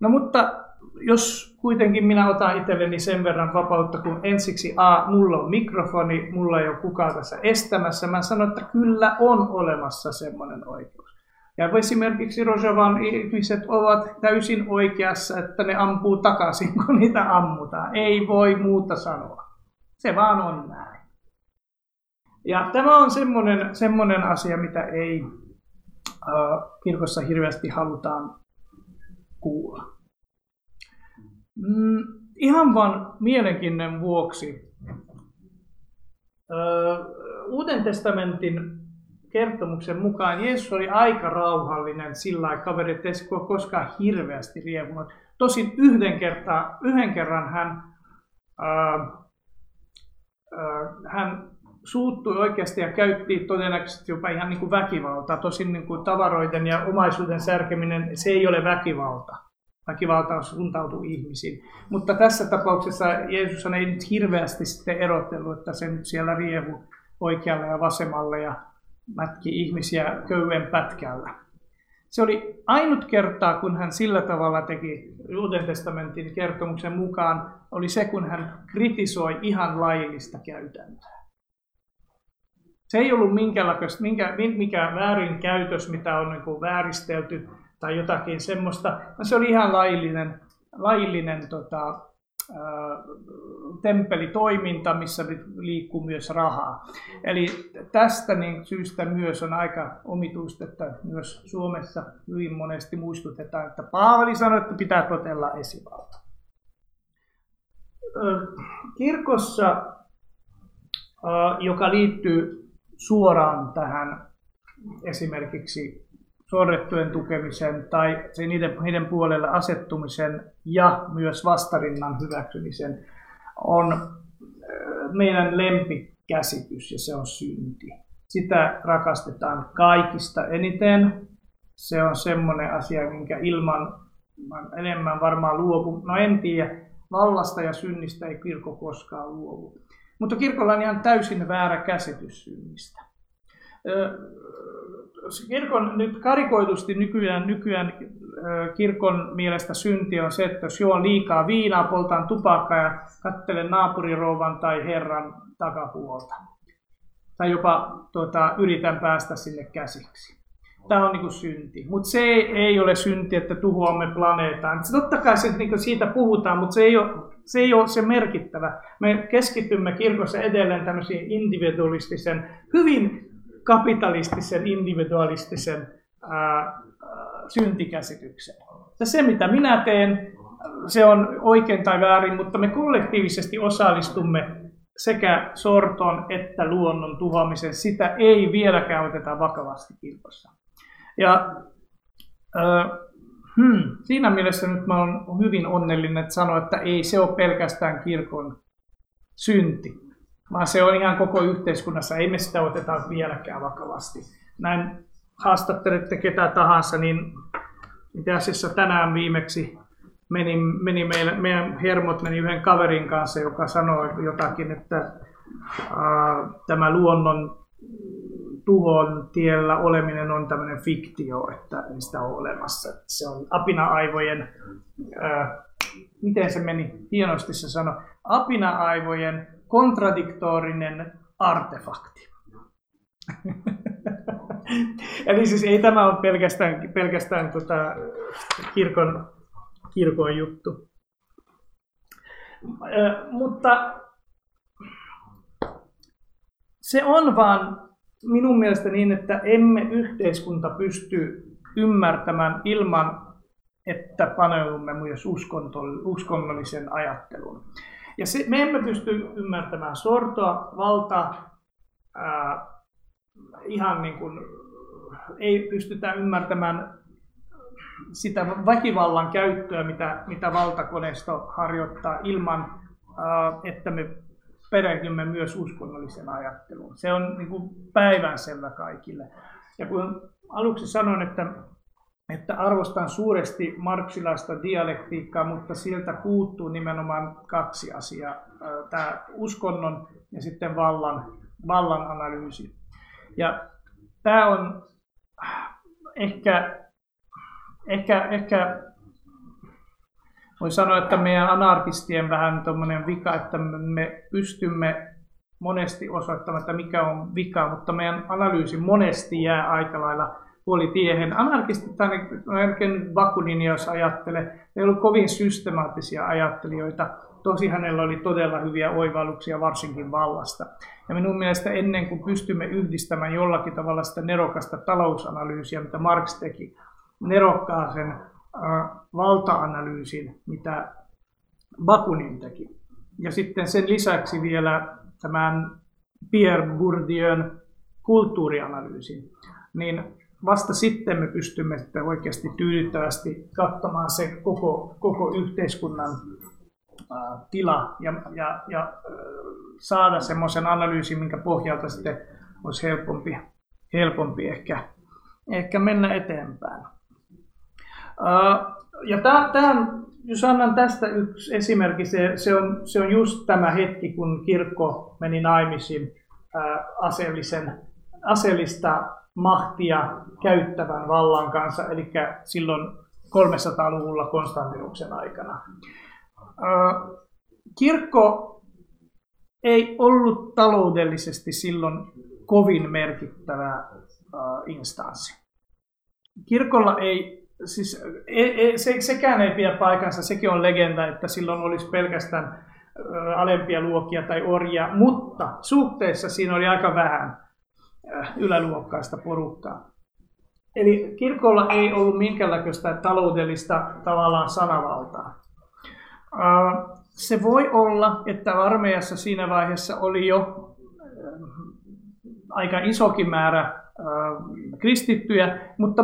No mutta jos kuitenkin minä otan itselleni sen verran vapautta, kun ensiksi A, mulla on mikrofoni, mulla ei ole kukaan tässä estämässä, mä sanon, että kyllä on olemassa semmoinen oikeus. Ja esimerkiksi Rojovan ihmiset ovat täysin oikeassa, että ne ampuu takaisin, <laughs> kun niitä ammutaan. Ei voi muuta sanoa. Se vaan on näin. Ja tämä on semmoinen, semmoinen asia, mitä ei äh, kirkossa hirveästi halutaan kuulla. Mm, ihan vain mielenkiinnon vuoksi. Äh, Uuden testamentin kertomuksen mukaan Jeesus oli aika rauhallinen sillä lailla kaveri, että ei koskaan hirveästi riehunut. Tosin yhden, kertaa, yhden kerran hän, ää, ää, hän suuttui oikeasti ja käytti todennäköisesti jopa ihan niin kuin väkivaltaa. Tosin niin kuin tavaroiden ja omaisuuden särkeminen, se ei ole väkivalta. Väkivalta suuntautuu ihmisiin. Mutta tässä tapauksessa Jeesus ei nyt hirveästi sitten erottellut, että se nyt siellä riehu oikealle ja vasemmalle ja mätki ihmisiä köyden pätkällä. Se oli ainut kertaa, kun hän sillä tavalla teki Uuden testamentin kertomuksen mukaan, oli se, kun hän kritisoi ihan laillista käytäntöä. Se ei ollut minkä, mikä väärinkäytös, mitä on niin vääristelty tai jotakin semmoista, vaan se oli ihan laillinen, laillinen tota, temppelitoiminta, missä liikkuu myös rahaa. Eli tästä niin syystä myös on aika omituista, että myös Suomessa hyvin monesti muistutetaan, että Paavali sanoi, että pitää totella esivalta. Kirkossa, joka liittyy suoraan tähän esimerkiksi sorrettujen tukemisen tai niiden, niiden puolelle asettumisen ja myös vastarinnan hyväksymisen on meidän lempikäsitys ja se on synti. Sitä rakastetaan kaikista eniten. Se on semmoinen asia, minkä ilman enemmän varmaan luovu. No en tiedä, vallasta ja synnistä ei kirkko koskaan luovu. Mutta kirkolla on ihan täysin väärä käsitys synnistä kirkon nyt karikoitusti nykyään, nykyään kirkon mielestä synti on se, että jos juon liikaa viinaa, poltan tupakkaa ja katselen naapurirouvan tai herran takapuolta. Tai jopa tuota, yritän päästä sinne käsiksi. Tämä on niin kuin synti. Mutta se ei, ei ole synti, että tuhoamme planeetan. Totta kai se, niin siitä puhutaan, mutta se ei, ole, se ei ole se merkittävä. Me keskitymme kirkossa edelleen tämmöisiin individualistisen, hyvin kapitalistisen, individualistisen ää, syntikäsityksen. Ja se, mitä minä teen, se on oikein tai väärin, mutta me kollektiivisesti osallistumme sekä sorton että luonnon tuhoamiseen. Sitä ei vieläkään oteta vakavasti kirkossa. Ja äh, hmm, siinä mielessä nyt mä olen hyvin onnellinen, että sanoa, että ei se ole pelkästään kirkon synti vaan se on ihan koko yhteiskunnassa. Ei me sitä oteta vieläkään vakavasti. Näin haastattelette ketä tahansa, niin itse asiassa tänään viimeksi meni, meni meille, meidän hermot meni yhden kaverin kanssa, joka sanoi jotakin, että ää, tämä luonnon tuhon tiellä oleminen on tämmöinen fiktio, että ei sitä ole olemassa. Se on apina-aivojen, ää, miten se meni, hienosti se sanoi, apina-aivojen kontradiktorinen artefakti. <laughs> Eli siis ei tämä ole pelkästään, pelkästään tota kirkon, kirkon juttu. Ö, mutta se on vaan minun mielestä niin, että emme yhteiskunta pysty ymmärtämään ilman, että paneudumme myös uskonnollisen ajatteluun. Ja se, me emme pysty ymmärtämään sortoa, valtaa, ää, ihan niin kuin, ei pystytä ymmärtämään sitä väkivallan käyttöä, mitä, mitä valtakoneisto harjoittaa ilman, ää, että me perehdymme myös uskonnollisen ajatteluun. Se on niin päivänselvä kaikille. Ja kun aluksi sanoin, että että arvostan suuresti marksilaista dialektiikkaa, mutta sieltä puuttuu nimenomaan kaksi asiaa. Tämä uskonnon ja sitten vallan, vallan analyysi. Ja tämä on ehkä, ehkä, ehkä Voi sanoa, että meidän anarkistien vähän tuommoinen vika, että me pystymme monesti osoittamaan, että mikä on vika, mutta meidän analyysi monesti jää aika lailla puolitiehen. Anarkistit, ainakin Bakunin, jos ajattelee, ne ollut kovin systemaattisia ajattelijoita. Tosi hänellä oli todella hyviä oivalluksia, varsinkin vallasta. Ja minun mielestä ennen kuin pystymme yhdistämään jollakin tavalla sitä nerokasta talousanalyysiä, mitä Marx teki, nerokkaaseen äh, valta-analyysin, mitä Bakunin teki. Ja sitten sen lisäksi vielä tämän Pierre Bourdieun kulttuurianalyysin, niin vasta sitten me pystymme sitten oikeasti tyydyttävästi katsomaan se koko, koko yhteiskunnan tila ja, ja, ja saada semmoisen analyysin, minkä pohjalta sitten olisi helpompi, helpompi ehkä, ehkä mennä eteenpäin. Ja tähän, jos annan tästä yksi esimerkki, se, se, on, se on just tämä hetki, kun kirkko meni naimisiin aseellisen, aseellista mahtia käyttävän vallan kanssa, eli silloin 300-luvulla Konstantinuksen aikana. Kirkko ei ollut taloudellisesti silloin kovin merkittävä instanssi. Kirkolla ei, siis ei, se, sekään ei pidä paikansa, sekin on legenda, että silloin olisi pelkästään alempia luokkia tai orjia, mutta suhteessa siinä oli aika vähän Äh, yläluokkaista porukkaa. Eli kirkolla ei ollut minkäänlaista taloudellista tavallaan sanavaltaa. Äh, se voi olla, että armeijassa siinä vaiheessa oli jo äh, aika isokin määrä kristittyjä, mutta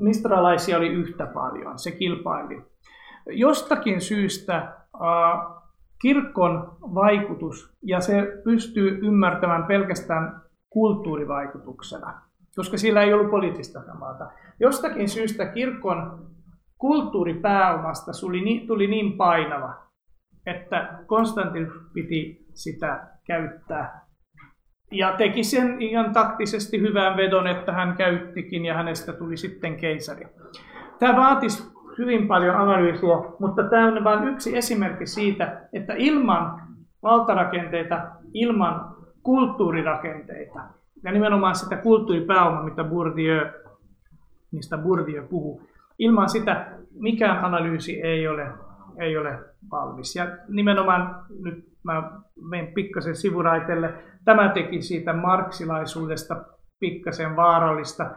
mistralaisia oli yhtä paljon, se kilpaili. Jostakin syystä kirkon vaikutus, ja se pystyy ymmärtämään pelkästään kulttuurivaikutuksena, koska sillä ei ollut poliittista maata. Jostakin syystä kirkon kulttuuripääomasta tuli niin painava, että Konstantin piti sitä käyttää. Ja teki sen ihan taktisesti hyvän vedon, että hän käyttikin ja hänestä tuli sitten keisari. Tämä vaatisi hyvin paljon analyysiä, mutta tämä on vain yksi esimerkki siitä, että ilman valtarakenteita, ilman kulttuurirakenteita. Ja nimenomaan sitä kulttuuripääomaa, mitä Bourdieu, mistä Bourdieu puhuu. Ilman sitä mikään analyysi ei ole, ei ole valmis. Ja nimenomaan nyt mä menen pikkasen sivuraitelle. Tämä teki siitä marksilaisuudesta pikkasen vaarallista,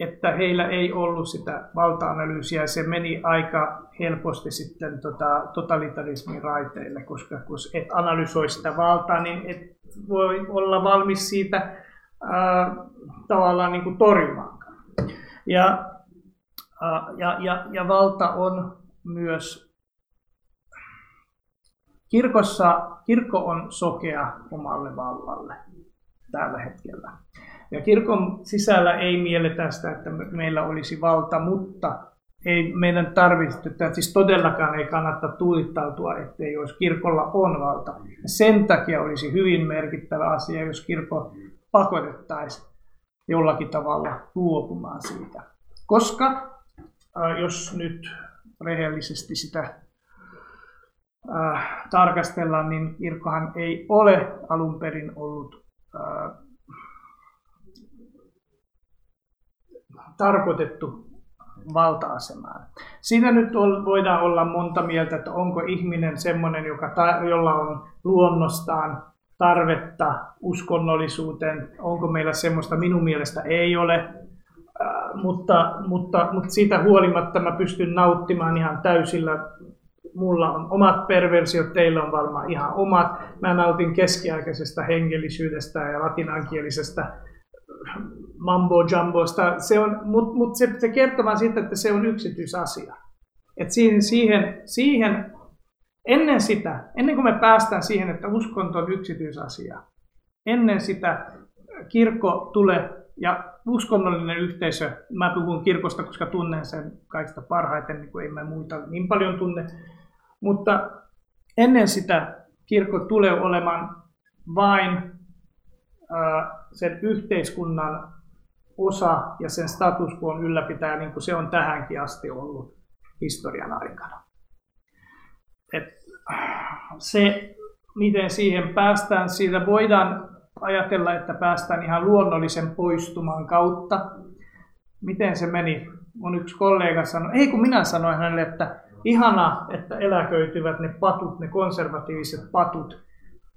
että heillä ei ollut sitä valta-analyysiä ja se meni aika helposti sitten tota, totalitarismin raiteille, koska kun et analysoi sitä valtaa, niin et voi olla valmis siitä ää, tavallaan niin kuin torjumaan. Ja, ja, ja, ja valta on myös kirkossa, kirkko on sokea omalle vallalle tällä hetkellä. Ja kirkon sisällä ei mielletä sitä, että meillä olisi valta, mutta ei meidän tarvitse, että siis todellakaan ei kannata tuittautua, ettei jos kirkolla on valta. Sen takia olisi hyvin merkittävä asia, jos kirkko pakotettaisiin jollakin tavalla luopumaan siitä. Koska jos nyt rehellisesti sitä äh, tarkastellaan, niin kirkkohan ei ole alun perin ollut äh, tarkoitettu valta-asemaan. Siinä nyt voidaan olla monta mieltä, että onko ihminen semmoinen, joka, jolla on luonnostaan tarvetta uskonnollisuuteen, onko meillä semmoista, minun mielestä ei ole, äh, mutta, mutta, mutta siitä huolimatta mä pystyn nauttimaan ihan täysillä. Mulla on omat perversiot, teillä on varmaan ihan omat. Mä nautin keskiaikaisesta hengellisyydestä ja latinankielisestä mambo jumbosta, se on, mutta mut se, se kertoo vaan siitä, että se on yksityisasia. Et siihen, siihen, siihen, ennen sitä, ennen kuin me päästään siihen, että uskonto on yksityisasia, ennen sitä kirkko tulee ja uskonnollinen yhteisö, mä puhun kirkosta, koska tunnen sen kaikista parhaiten, niin kuin ei mä muita niin paljon tunne, mutta ennen sitä kirkko tulee olemaan vain sen yhteiskunnan osa ja sen status quo ylläpitää, niin kuin se on tähänkin asti ollut historian aikana. et, se, miten siihen päästään, siitä voidaan ajatella, että päästään ihan luonnollisen poistuman kautta. Miten se meni? Mun yksi kollega sanoi, ei kun minä sanoin hänelle, että ihana, että eläköityvät ne patut, ne konservatiiviset patut,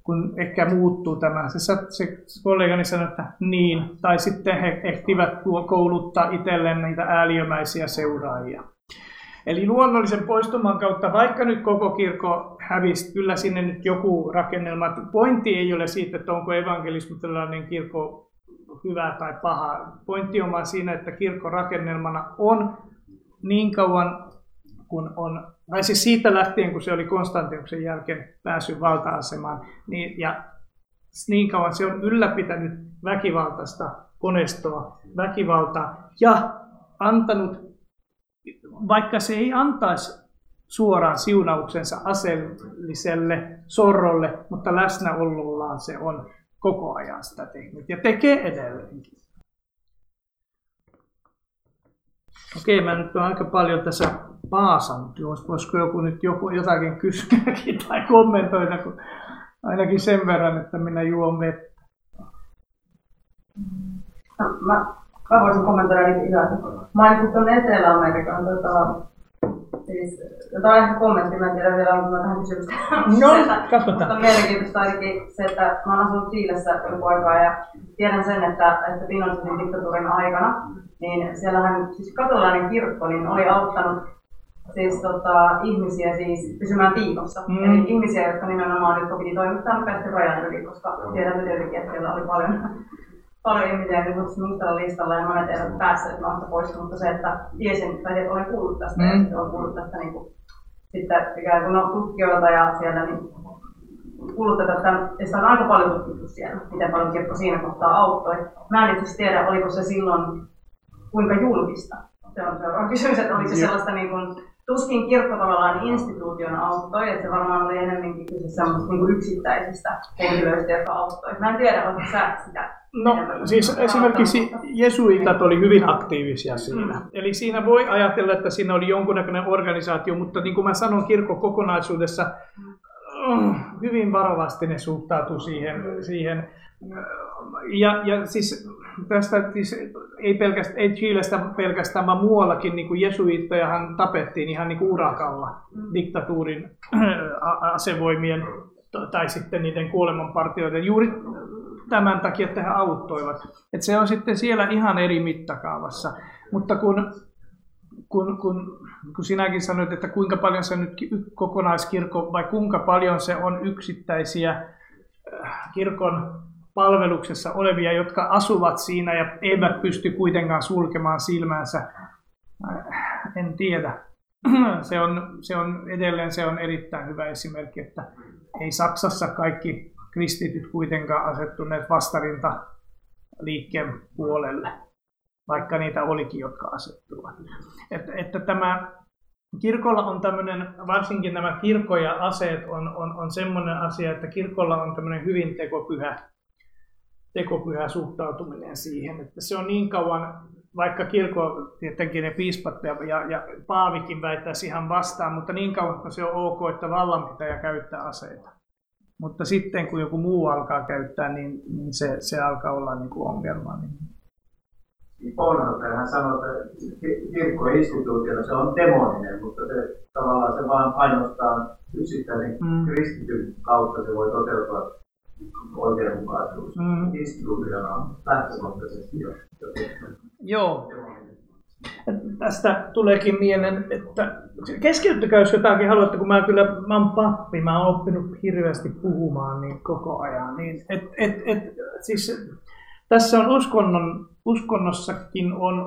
kun ehkä muuttuu tämä. Se, se kollegani sanoi, että niin, tai sitten he ehtivät kouluttaa itselleen niitä ääliömäisiä seuraajia. Eli luonnollisen poistuman kautta, vaikka nyt koko kirkko hävisi, kyllä sinne nyt joku rakennelma. Pointti ei ole siitä, että onko evankelismilainen kirkko hyvä tai paha. Pointti on vaan siinä, että kirkko rakennelmana on niin kauan kun on, tai siis siitä lähtien, kun se oli Konstantinuksen jälkeen päässyt valta-asemaan, niin, ja niin kauan se on ylläpitänyt väkivaltaista konestoa, väkivaltaa ja antanut vaikka se ei antaisi suoraan siunauksensa aseelliselle sorrolle, mutta läsnäolollaan se on koko ajan sitä tehnyt ja tekee edelleenkin. Okei, mä nyt olen aika paljon tässä paasannut. Voisiko joku nyt joku, jotakin kysyäkin <laughs> tai kommentoida, kun ainakin sen verran, että minä juon vettä. No, mä Mä voisin kommentoida ihan. Mainitsit tuon Etelä-Amerikan, tota, siis, tämä on ehkä kommentti, mä en tiedä vielä, onko mä tähän kysymykseen. No, katsotaan. Mutta mielenkiintoista ainakin se, että mä oon asunut Chiilessä joku aikaa ja tiedän sen, että, että Pinochetin diktatuurin aikana, niin siellähän siis katolainen kirkko niin oli auttanut siis tota, ihmisiä siis pysymään piilossa. Mm. Eli ihmisiä, jotka nimenomaan nyt piti toimittaa nopeasti rajan yli, koska tiedämme tietenkin, että siellä oli paljon paljon ihmisiä niin mustalla listalla ja monet eivät päässeet maasta pois, mutta se, että tiesin, tai olen kuullut tästä mm. ja sitten olen kuullut tästä niin kuin, sitten ikään kuin no, tutkijoilta ja siellä niin kuullut tätä, että sitä on aika paljon tutkittu siellä, miten paljon kirkko siinä kohtaa auttoi. Mä en itse tiedä, oliko se silloin kuinka julkista. Se on seuraava kysymys, että oliko se sellaista niin kuin, tuskin kirkko tavallaan instituutiona auttoi, että se varmaan oli enemmänkin kyse semmoista niin yksittäisistä henkilöistä, jotka auttoi. Mä en tiedä, onko sä sitä No siis esimerkiksi jesuitat oli hyvin aktiivisia siinä. Mm. Eli siinä voi ajatella, että siinä oli jonkunnäköinen organisaatio, mutta niin kuin mä sanon, kirkko kokonaisuudessa oh, hyvin varovasti ne suhtautuu siihen. siihen. Ja, ja siis tästä siis ei, pelkästään, ei Chilestä pelkästään, vaan muuallakin niin kuin jesuittajahan tapettiin ihan niin kuin urakalla mm. diktatuurin asevoimien tai sitten niiden kuolemanpartioiden juuri tämän takia, että he auttoivat. Et se on sitten siellä ihan eri mittakaavassa. Mutta kun, kun, kun, kun sinäkin sanoit, että kuinka paljon se nyt kokonaiskirkko vai kuinka paljon se on yksittäisiä äh, kirkon palveluksessa olevia, jotka asuvat siinä ja eivät pysty kuitenkaan sulkemaan silmänsä, äh, en tiedä. <clears throat> Se on, se on edelleen se on erittäin hyvä esimerkki, että ei Saksassa kaikki kristityt kuitenkaan asettuneet vastarinta liikkeen puolelle, vaikka niitä olikin, jotka asettuvat. Että, että tämä kirkolla on tämmöinen, varsinkin nämä kirkko ja aseet on, on, on semmoinen asia, että kirkolla on tämmöinen hyvin tekopyhä, tekopyhä suhtautuminen siihen, että se on niin kauan, vaikka kirkko, tietenkin ne piispat ja, ja, ja paavikin väittäisi ihan vastaan, mutta niin kauan, että se on ok, että vallanpitäjä käyttää aseita. Mutta sitten kun joku muu alkaa käyttää, niin, niin se, se alkaa olla niin kuin ongelma. Niin. Bonhoeffer hän sanoi, että kirkko instituutiona se on demoninen, mutta se, tavallaan se vaan painostaa yksittäisen mm. kristityn kautta, se voi toteutua oikeudenmukaisuus. Mm. Instituutiona on lähtökohtaisesti jo. Joo. Tästä tuleekin mieleen, että keskeyttäkää jos jotakin haluatte, kun mä kyllä, mä oon pappi, mä oon oppinut hirveästi puhumaan niin koko ajan. Niin, et, et, et, siis, tässä on uskonnon, uskonnossakin on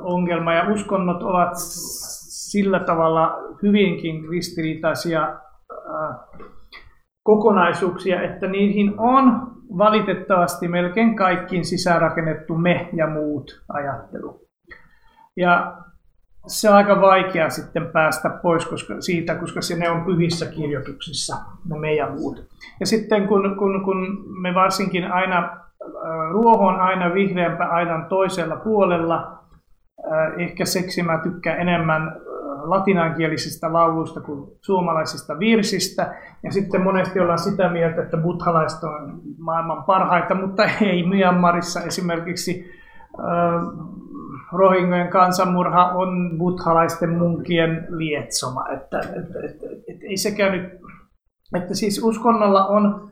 ongelma ja uskonnot ovat sillä tavalla hyvinkin ristiriitaisia äh, kokonaisuuksia, että niihin on valitettavasti melkein kaikkiin sisäänrakennettu me ja muut ajattelu. Ja se on aika vaikea sitten päästä pois koska, siitä, koska se ne on pyhissä kirjoituksissa, ne meidän muut. Ja sitten kun, kun, kun me varsinkin aina, äh, ruoho on aina vihreämpä aidan toisella puolella, äh, ehkä seksi mä tykkään enemmän latinankielisistä lauluista kuin suomalaisista virsistä. Ja sitten monesti ollaan sitä mieltä, että buddhalaiset on maailman parhaita, mutta ei Myanmarissa esimerkiksi Rohingojen kansanmurha on buddhalaisten munkien lietsoma. Että, että, että, että, että ei sekään nyt, että siis uskonnolla on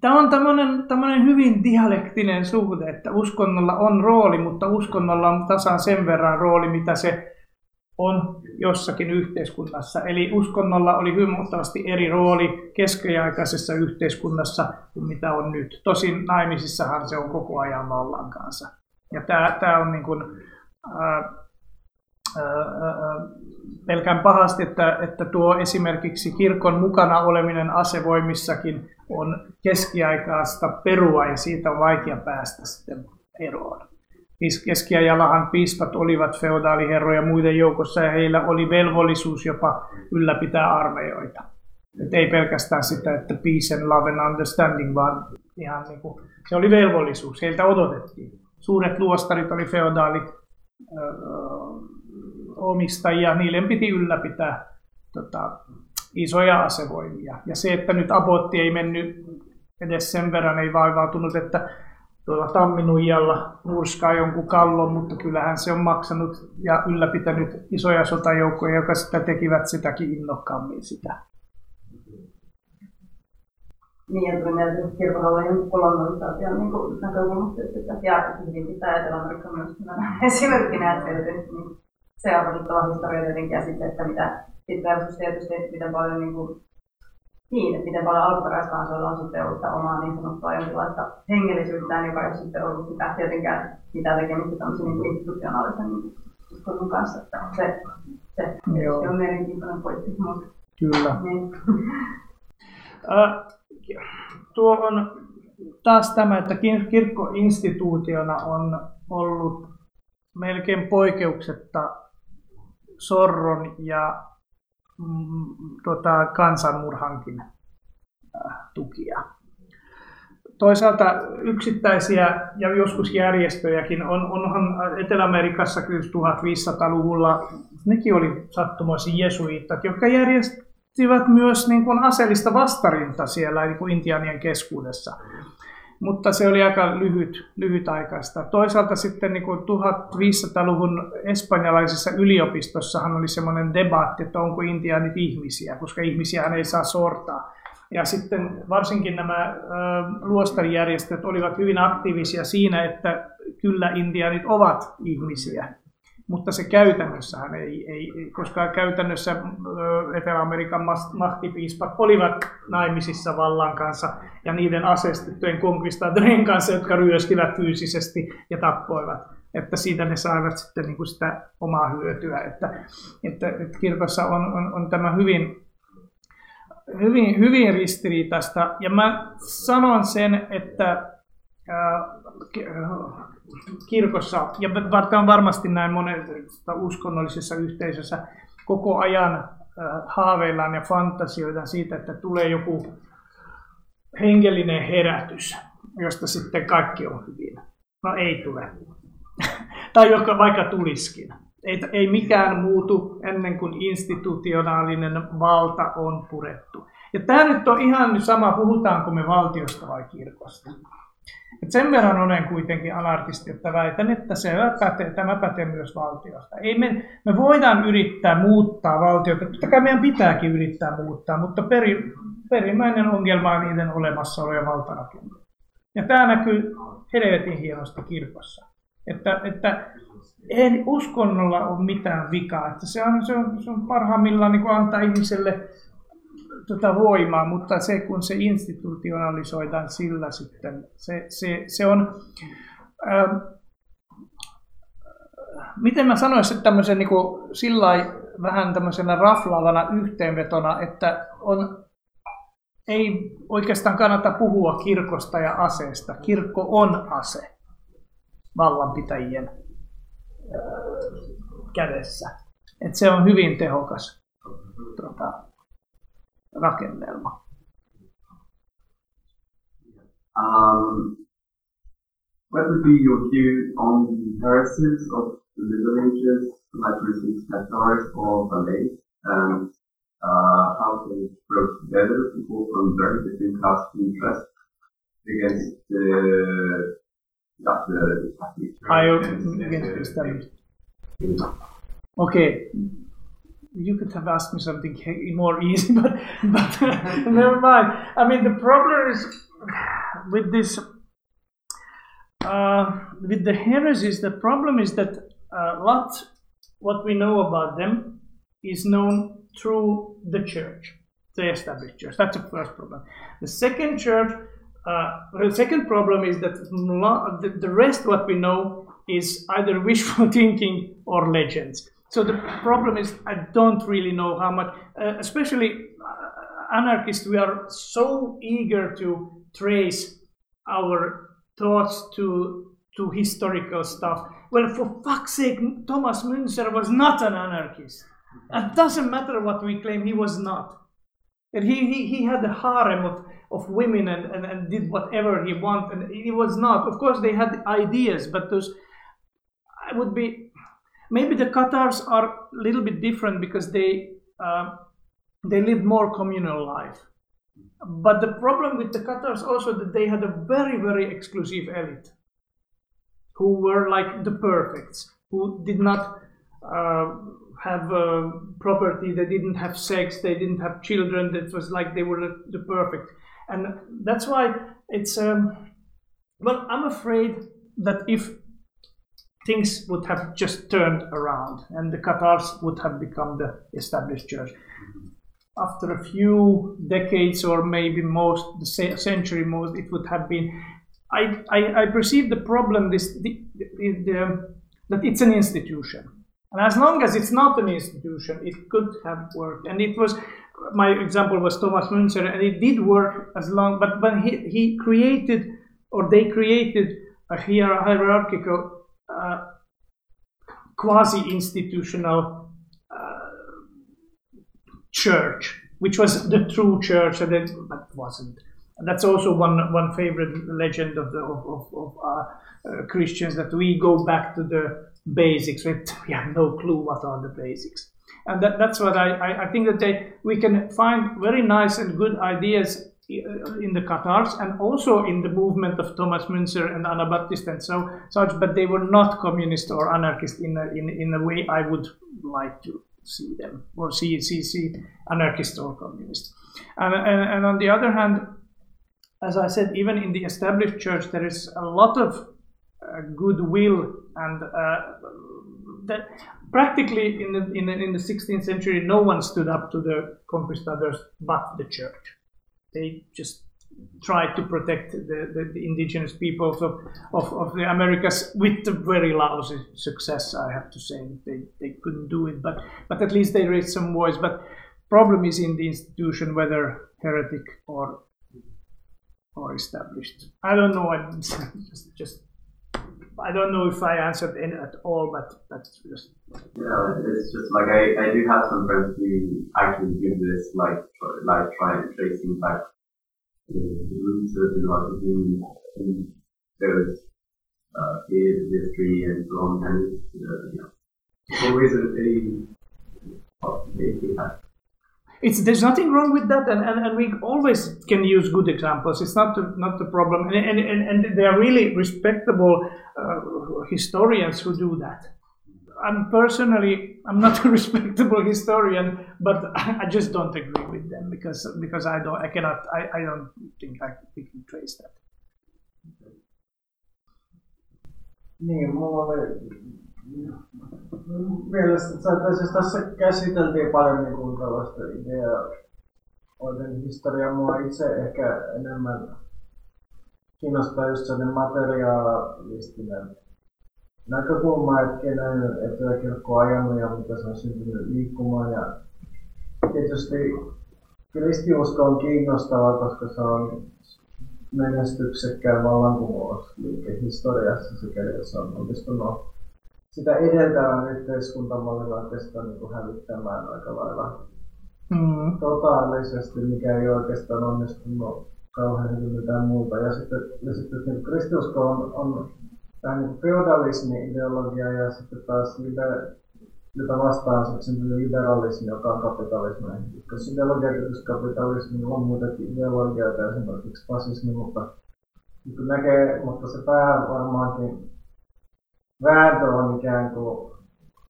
Tämä on tämmöinen, tämmöinen hyvin dialektinen suhde, että uskonnolla on rooli, mutta uskonnolla on tasan sen verran rooli, mitä se on jossakin yhteiskunnassa. Eli uskonnolla oli huomattavasti eri rooli keskiaikaisessa yhteiskunnassa kuin mitä on nyt. Tosin naimisissahan se on koko ajan vallan kanssa. Ja tämä, tämä on niin kuin, ää, pelkään pahasti, että, että tuo esimerkiksi kirkon mukana oleminen asevoimissakin on keskiaikaista perua ja siitä on vaikea päästä sitten eroon. Keskiajallahan piispat olivat feodaaliherroja muiden joukossa ja heillä oli velvollisuus jopa ylläpitää armeijoita. Et ei pelkästään sitä, että peace and love and understanding, vaan ihan niin kuin, se oli velvollisuus, heiltä odotettiin. Suuret luostarit oli feodaali omistajia, niille piti ylläpitää tota, isoja asevoimia. Ja se, että nyt Abotti ei mennyt edes sen verran, ei vaivautunut, että tuolla Tamminujalla murskaa jonkun kallon, mutta kyllähän se on maksanut ja ylläpitänyt isoja sotajoukkoja, jotka sitä tekivät sitäkin innokkaammin sitä. Niin, ja tuli mieleen kirkohallojen kolonisaation niin näkökulmasta, että ja hyvin pitää Etelä-Amerikka myös esimerkkinä, että se on valitettava historia tietenkin ja sitten, että mitä sitten versus tietysti, miten paljon niin kuin, niin, että miten paljon alkuperäiskansoilla on sitten ollut omaa niin sanottua jonkinlaista hengellisyyttään, joka ei ole sitten ollut sitä tietenkään mitään tekemistä tämmöisen niin institutionaalisen niin uskonnon kanssa. Että se, se, Joo. se on mielenkiintoinen pointti. Mutta, Kyllä. Niin. <laughs> tuo on taas tämä, että kirkko instituutiona on ollut melkein poikkeuksetta sorron ja tota, kansanmurhankin äh, tukia. Toisaalta yksittäisiä ja joskus järjestöjäkin on, onhan Etelä-Amerikassa kyllä 1500-luvulla, nekin oli sattumoisin jesuitat, jotka järjestivät myös niin kuin aseellista vastarinta siellä niin kuin intianien keskuudessa mutta se oli aika lyhyt, lyhytaikaista. Toisaalta sitten niin kuin 1500-luvun espanjalaisessa yliopistossahan oli semmoinen debatti, että onko intiaanit ihmisiä, koska ihmisiä ei saa sortaa. Ja sitten varsinkin nämä ö, luostarijärjestöt olivat hyvin aktiivisia siinä, että kyllä intiaanit ovat ihmisiä mutta se käytännössähän ei, ei koska käytännössä Etelä-Amerikan mahtipiispat olivat naimisissa vallan kanssa ja niiden asestettujen konkvistaattorien kanssa, jotka ryöstivät fyysisesti ja tappoivat. Että siitä ne saivat sitten niin kuin sitä omaa hyötyä. Että, että, että kirkossa on, on, on tämä hyvin, hyvin, hyvin ristiriitaista. Ja mä sanon sen, että kirkossa, ja on varmasti näin monessa uskonnollisessa yhteisössä, koko ajan haaveillaan ja fantasioidaan siitä, että tulee joku hengellinen herätys, josta sitten kaikki on hyvin. No ei tule. <laughs> tai joka vaikka tuliskin. Ei, ei mikään muutu ennen kuin institutionaalinen valta on purettu. Ja tämä nyt on ihan sama, puhutaanko me valtiosta vai kirkosta. Et sen verran olen kuitenkin anarkisti, että väitän, että se pätee, tämä pätee myös valtiosta. Ei me, me voidaan yrittää muuttaa valtiota, totta kai meidän pitääkin yrittää muuttaa, mutta peri, perimmäinen ongelma on niiden olemassaolo ja valtarakenne. Ja tämä näkyy helvetin hienosti kirkossa. Että, että ei uskonnolla ole mitään vikaa. Että se, on, se, on, se on parhaimmillaan niin antaa ihmiselle tota voimaa, mutta se kun se institutionalisoidaan sillä sitten, se, se, se on, ähm, miten mä sanoisin tämmöisen niin kuin, vähän tämmöisenä raflaavana yhteenvetona, että on, ei oikeastaan kannata puhua kirkosta ja aseesta. Kirkko on ase vallanpitäjien ää, kädessä. Et se on hyvin tehokas tuota, rakennelma. Um, what would be your view on the heresies of the Middle Ages, like for instance, Cathars or Valais, and uh, how they brought together people from very different castes and interests against the, yeah, the Catholic Church. I against the the-. Okay, you could have asked me something <laughs> more easy, but but <laughs> never mind. I mean, the problem is with this uh, with the heresies. The problem is that a lot what we know about them is known through the church, the established church. That's the first problem. The second church. Uh, the second problem is that the, the rest what we know is either wishful <laughs> thinking or legends. So the problem is I don't really know how much, uh, especially uh, anarchists, we are so eager to trace our thoughts to to historical stuff. Well, for fuck's sake, Thomas Münzer was not an anarchist. It doesn't matter what we claim, he was not. And he, he, he had a harem of, of women and, and, and did whatever he wanted. And he was not. Of course, they had ideas, but those, I would be, maybe the Qatars are a little bit different because they, uh, they lived more communal life. But the problem with the Qatars also that they had a very, very exclusive elite who were like the perfects, who did not uh, have uh, property, they didn't have sex, they didn't have children. It was like they were the, the perfect, and that's why it's. Um, well, I'm afraid that if things would have just turned around and the Qatars would have become the established church. After a few decades or maybe most the century most, it would have been. I, I, I perceive the problem this the, the, the, that it's an institution, and as long as it's not an institution, it could have worked. And it was my example was Thomas Münzer, and it did work as long. But when he he created or they created a hierarchical quasi-institutional uh, church, which was the true church, and it but wasn't. That's also one one favorite legend of the of, of, of uh, uh, Christians that we go back to the basics. <laughs> We have no clue what are the basics, and that, that's what I, I, I think that they we can find very nice and good ideas uh, in the Qatars and also in the movement of Thomas Münzer and Anabaptist and so such, but they were not communist or anarchist in a, in, in a way I would like to see them or see see, see anarchist or communist. And, and, and on the other hand, as I said, even in the established church, there is a lot of uh, goodwill and uh, that practically in the, in the in the 16th century, no one stood up to the conquistadors but the church. They just tried to protect the, the, the indigenous peoples of, of, of the Americas with very lousy success, I have to say. They, they couldn't do it, but, but at least they raised some voice. But problem is in the institution, whether heretic or or established. I don't know. I <laughs> just, just I don't know if I answered any at all, but that's just Yeah, it's just like I, I do have some friends who actually do this, like like try and tracing back the, roots of the Marxism in those uh, periods history and so on, and uh, it's always a very possibility that it's there's nothing wrong with that and, and, and we always can use good examples. It's not the, not the problem. And, and, and, and they are really respectable uh, historians who do that. I'm personally i'm not <laughs> a respectable historian but <laughs> i just don't agree with them because because i don't i cannot i, I don't think I, we can trace that mielestäni, siis tässä käsiteltiin paljon niin kuin tällaista ideoiden historiaa. Mua itse ehkä enemmän kiinnostaa just sellainen materiaalistinen näkökulma, että kenen etuja kirkko on ajanut ja mitä se on syntynyt liikkumaan. Ja tietysti kristiusko on kiinnostava, koska se on menestyksekkään vallankumousliike historiassa, sikäli se on onnistunut sitä edeltävän yhteiskuntamallilla oikeastaan niin kuin hävittämään aika lailla mm. totaalisesti, mikä ei oikeastaan onnistunut kauhean hyvin mitään muuta. Ja sitten, ja sitten niin kristiusko on, on vähän niin feudalismi-ideologia ja sitten taas liber, jota vastaan sitten liberalismi, joka on kapitalismi. Koska ideologiakritus on muitakin ideologioita, esimerkiksi fasismi, mutta, mutta näkee, mutta se pää varmaankin vääntö on ikään kuin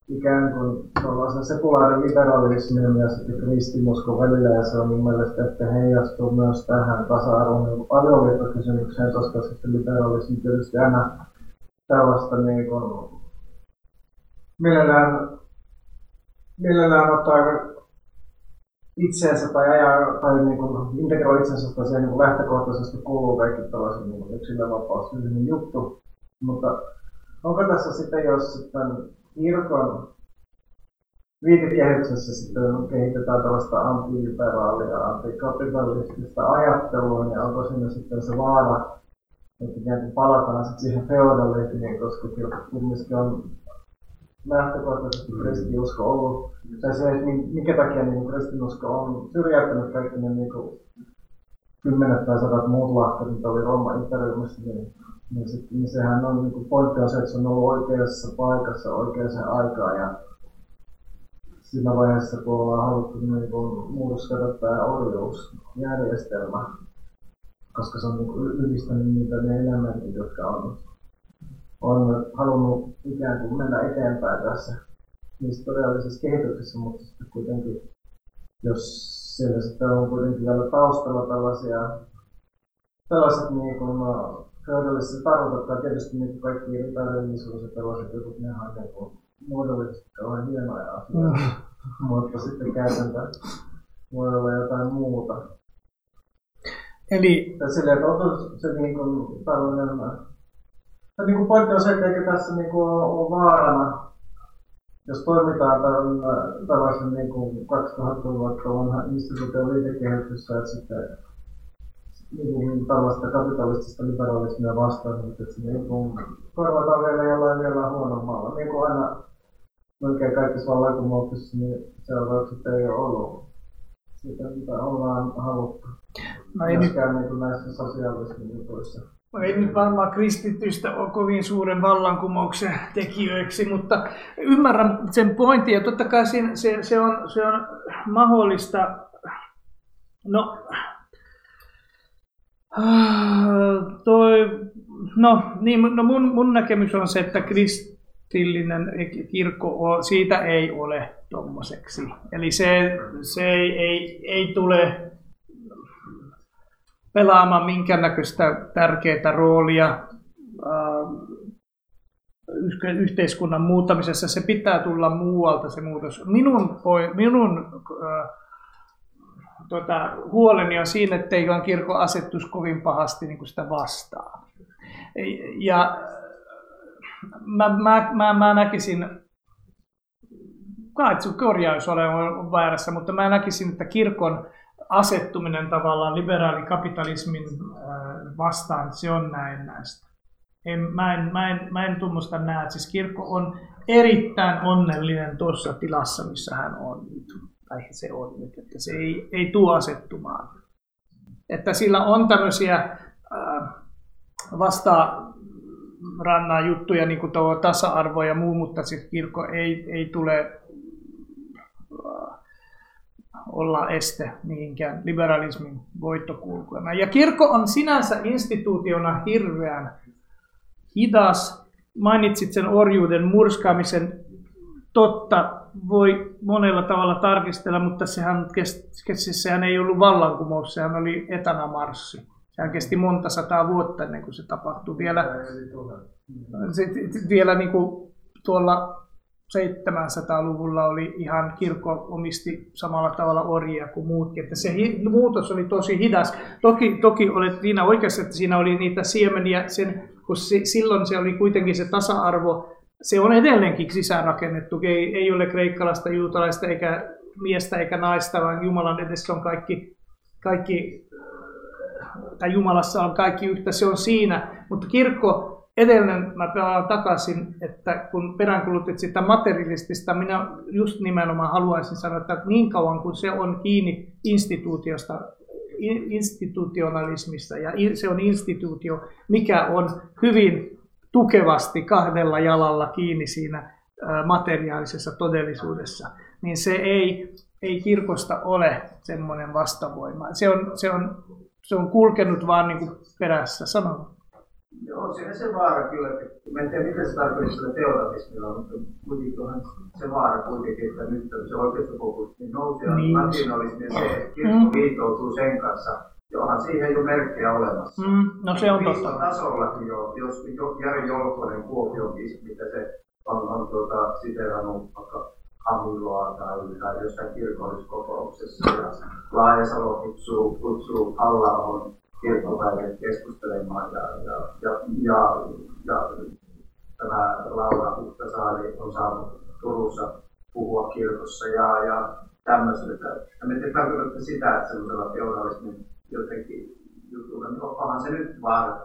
ikään kuin tuollaisen sekulaariliberalismin ja sitten kristinuskon välillä, ja se on mun mielestä, että heijastuu myös tähän tasa-arvon niin avioliittokysymykseen, koska sitten liberalismi tietysti aina tällaista niin kuin, mielellään, mielellään ottaa itseensä tai ajaa tai niin kuin integroi itsensä tai siihen niin lähtökohtaisesti kuuluu kaikki tällaisen niin yksilövapaus juttu. Mutta onko tässä sitten, jos sitten kirkon viitekehyksessä sitten kehitetään tällaista antiliberaalia, antikapitalistista ajattelua, niin onko siinä sitten se vaara, että ikään kuin palataan sitten siihen feodalismiin, koska kumminkin on lähtökohtaisesti kristiusko ollut, tai se, että minkä takia niin kristinusko on syrjäyttänyt kaikki ne niin kuin, kymmenet tai sadat muut lahkat, mitä oli Rooman imperiumissa, niin niin, sit, niin sehän on niin pointti on se, että se on ollut oikeassa paikassa oikeaan aikaan ja siinä vaiheessa, kun ollaan haluttu niin kuin, murskata tämä orjuusjärjestelmä, koska se on niin yhdistänyt niitä ne elementit, jotka on, on halunnut ikään kuin mennä eteenpäin tässä historiallisessa kehityksessä, mutta sitten kuitenkin, jos siellä sitten on kuitenkin vielä taustalla tällaisia tällaiset niin kuin, feodalisessa tarkoittaa tietysti niin kaikki epärehellisuus ja tällaiset jutut, ne on niin muodollisesti kauhean hienoja asioita, mm. mutta sitten käytäntö voi olla jotain muuta. Eli... Ja silleen, että onko se niin kuin tällainen... Tai niin kuin pointti on se, että eikö tässä niin kuin ole vaarana, jos toimitaan tällaisen niin kuin 2000 vuotta vanha instituution liikekehityssä, että sitten niin tällaista kapitalistista liberalismia vastaan, mutta että se niin kuin korvataan vielä jollain vielä huonommalla. Niin kuin aina melkein kaikissa vallankumouksissa, niin seuraukset ei ole ollut sitä, mitä ollaan haluttu. No ei nyt... niin kuin näissä sosiaalisissa jutuissa. No ei nyt varmaan kristitystä ole kovin suuren vallankumouksen tekijöiksi, mutta ymmärrän sen pointin ja totta kai se, se, se, on, se on mahdollista. No, toi, no, niin, no mun, mun näkemys on se, että kristillinen kirkko, siitä ei ole tommoseksi. Eli se, se ei, ei, ei tule pelaamaan minkäännäköistä tärkeää roolia äh, yhteiskunnan muuttamisessa. Se pitää tulla muualta se muutos. Minun, minun tuota, huoleni on siinä, että ei kirkko asettus kovin pahasti niin kuin sitä vastaan. Ja mä, mä, mä, mä näkisin, kaitsu korjaus ole väärässä, mutta mä näkisin, että kirkon asettuminen tavallaan liberaalikapitalismin äh, vastaan, se on näin näistä. En, mä, en, mä, en, mä en tuommoista näe. Siis kirkko on erittäin onnellinen tuossa tilassa, missä hän on nyt tai se on nyt, että se ei, ei tuo asettumaan. Että sillä on tämmöisiä äh, vasta rannan juttuja, niin kuin tuo tasa-arvo ja muu, mutta se kirkko ei, ei tule äh, olla este mihinkään liberalismin voittokulkuena. Ja kirkko on sinänsä instituutiona hirveän hidas. Mainitsit sen orjuuden murskaamisen. Totta, voi monella tavalla tarkistella, mutta sehän, kesti, sehän ei ollut vallankumous, sehän oli etanamarssi. Sehän kesti monta sataa vuotta ennen kuin se tapahtui. Vielä, vielä niin kuin tuolla 700-luvulla oli ihan kirkko omisti samalla tavalla orjia kuin muutkin. Että se muutos oli tosi hidas. Toki, toki olet siinä oikeassa, että siinä oli niitä siemeniä, sen, kun se, silloin se oli kuitenkin se tasa-arvo se on edelleenkin sisäänrakennettu. Ei, ei ole kreikkalaista, juutalaista eikä miestä eikä naista, vaan Jumalan edessä on kaikki, kaikki tai Jumalassa on kaikki yhtä, se on siinä. Mutta kirkko, edellinen, mä pelaan takaisin, että kun peräänkulutit sitä materialistista, minä just nimenomaan haluaisin sanoa, että niin kauan kun se on kiinni instituutiosta, institutionalismista ja se on instituutio, mikä on hyvin tukevasti kahdella jalalla kiinni siinä materiaalisessa todellisuudessa, niin se ei, ei kirkosta ole semmoinen vastavoima. Se on, se on, se on kulkenut vaan niin kuin perässä. Sano. Joo, siinä se vaara kyllä, että mä en tiedä miten se tarkoittaa sillä teoretismilla, mutta kuitenkin onhan se vaara kuitenkin, että nyt se oikeistopopulismi nousi ja niin. nationalismi ja se, että kirkko mm. liittoutuu sen kanssa, Johan siihen jo merkkejä olemassa. Mm, no se on totta. tasollakin jo, jos jo, Jari Jolkonen Kuopionkin, mitä se on, on tuota, siteerannut vaikka Hamiloa tai, tai jossain kirkolliskokouksessa. Ja Laajasalo kutsuu, kutsuu halla kirkkopäiville keskustelemaan ja, ja, ja, ja, ja tämä Laura Huhtasaari on saanut Turussa puhua kirkossa ja, ja tämmöistä. Ja me tarkoitatte sitä, että semmoisella feudalismin jotenkin jutulla, niin onhan se nyt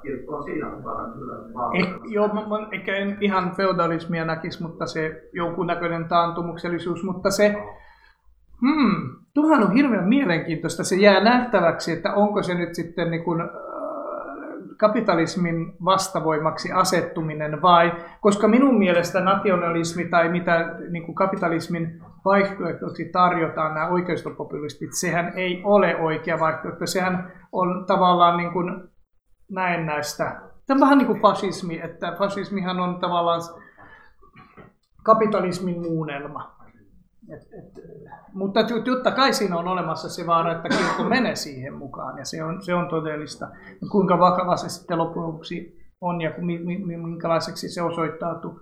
kirkko on siinä mukana kyllä. Eh, joo, mä, mä ehkä en ihan feudalismia näkisi, mutta se jonkunnäköinen taantumuksellisuus, mutta se, hmm, tuohan on hirveän mielenkiintoista. Se jää nähtäväksi, että onko se nyt sitten niin kuin, kapitalismin vastavoimaksi asettuminen vai, koska minun mielestä nationalismi tai mitä niin kuin kapitalismin vaihtoehtoiksi tarjotaan nämä oikeistopopulistit, sehän ei ole oikea vaihtoehto, sehän on tavallaan niin kuin näennäistä. Tämä on vähän niin kuin fasismi, että fasismihan on tavallaan kapitalismin muunnelma. Et, et, mutta totta kai siinä on olemassa se vaara, että kirkko menee siihen mukaan ja se on, se on todellista. Ja kuinka vakava se sitten lopuksi on ja minkälaiseksi se osoittautuu,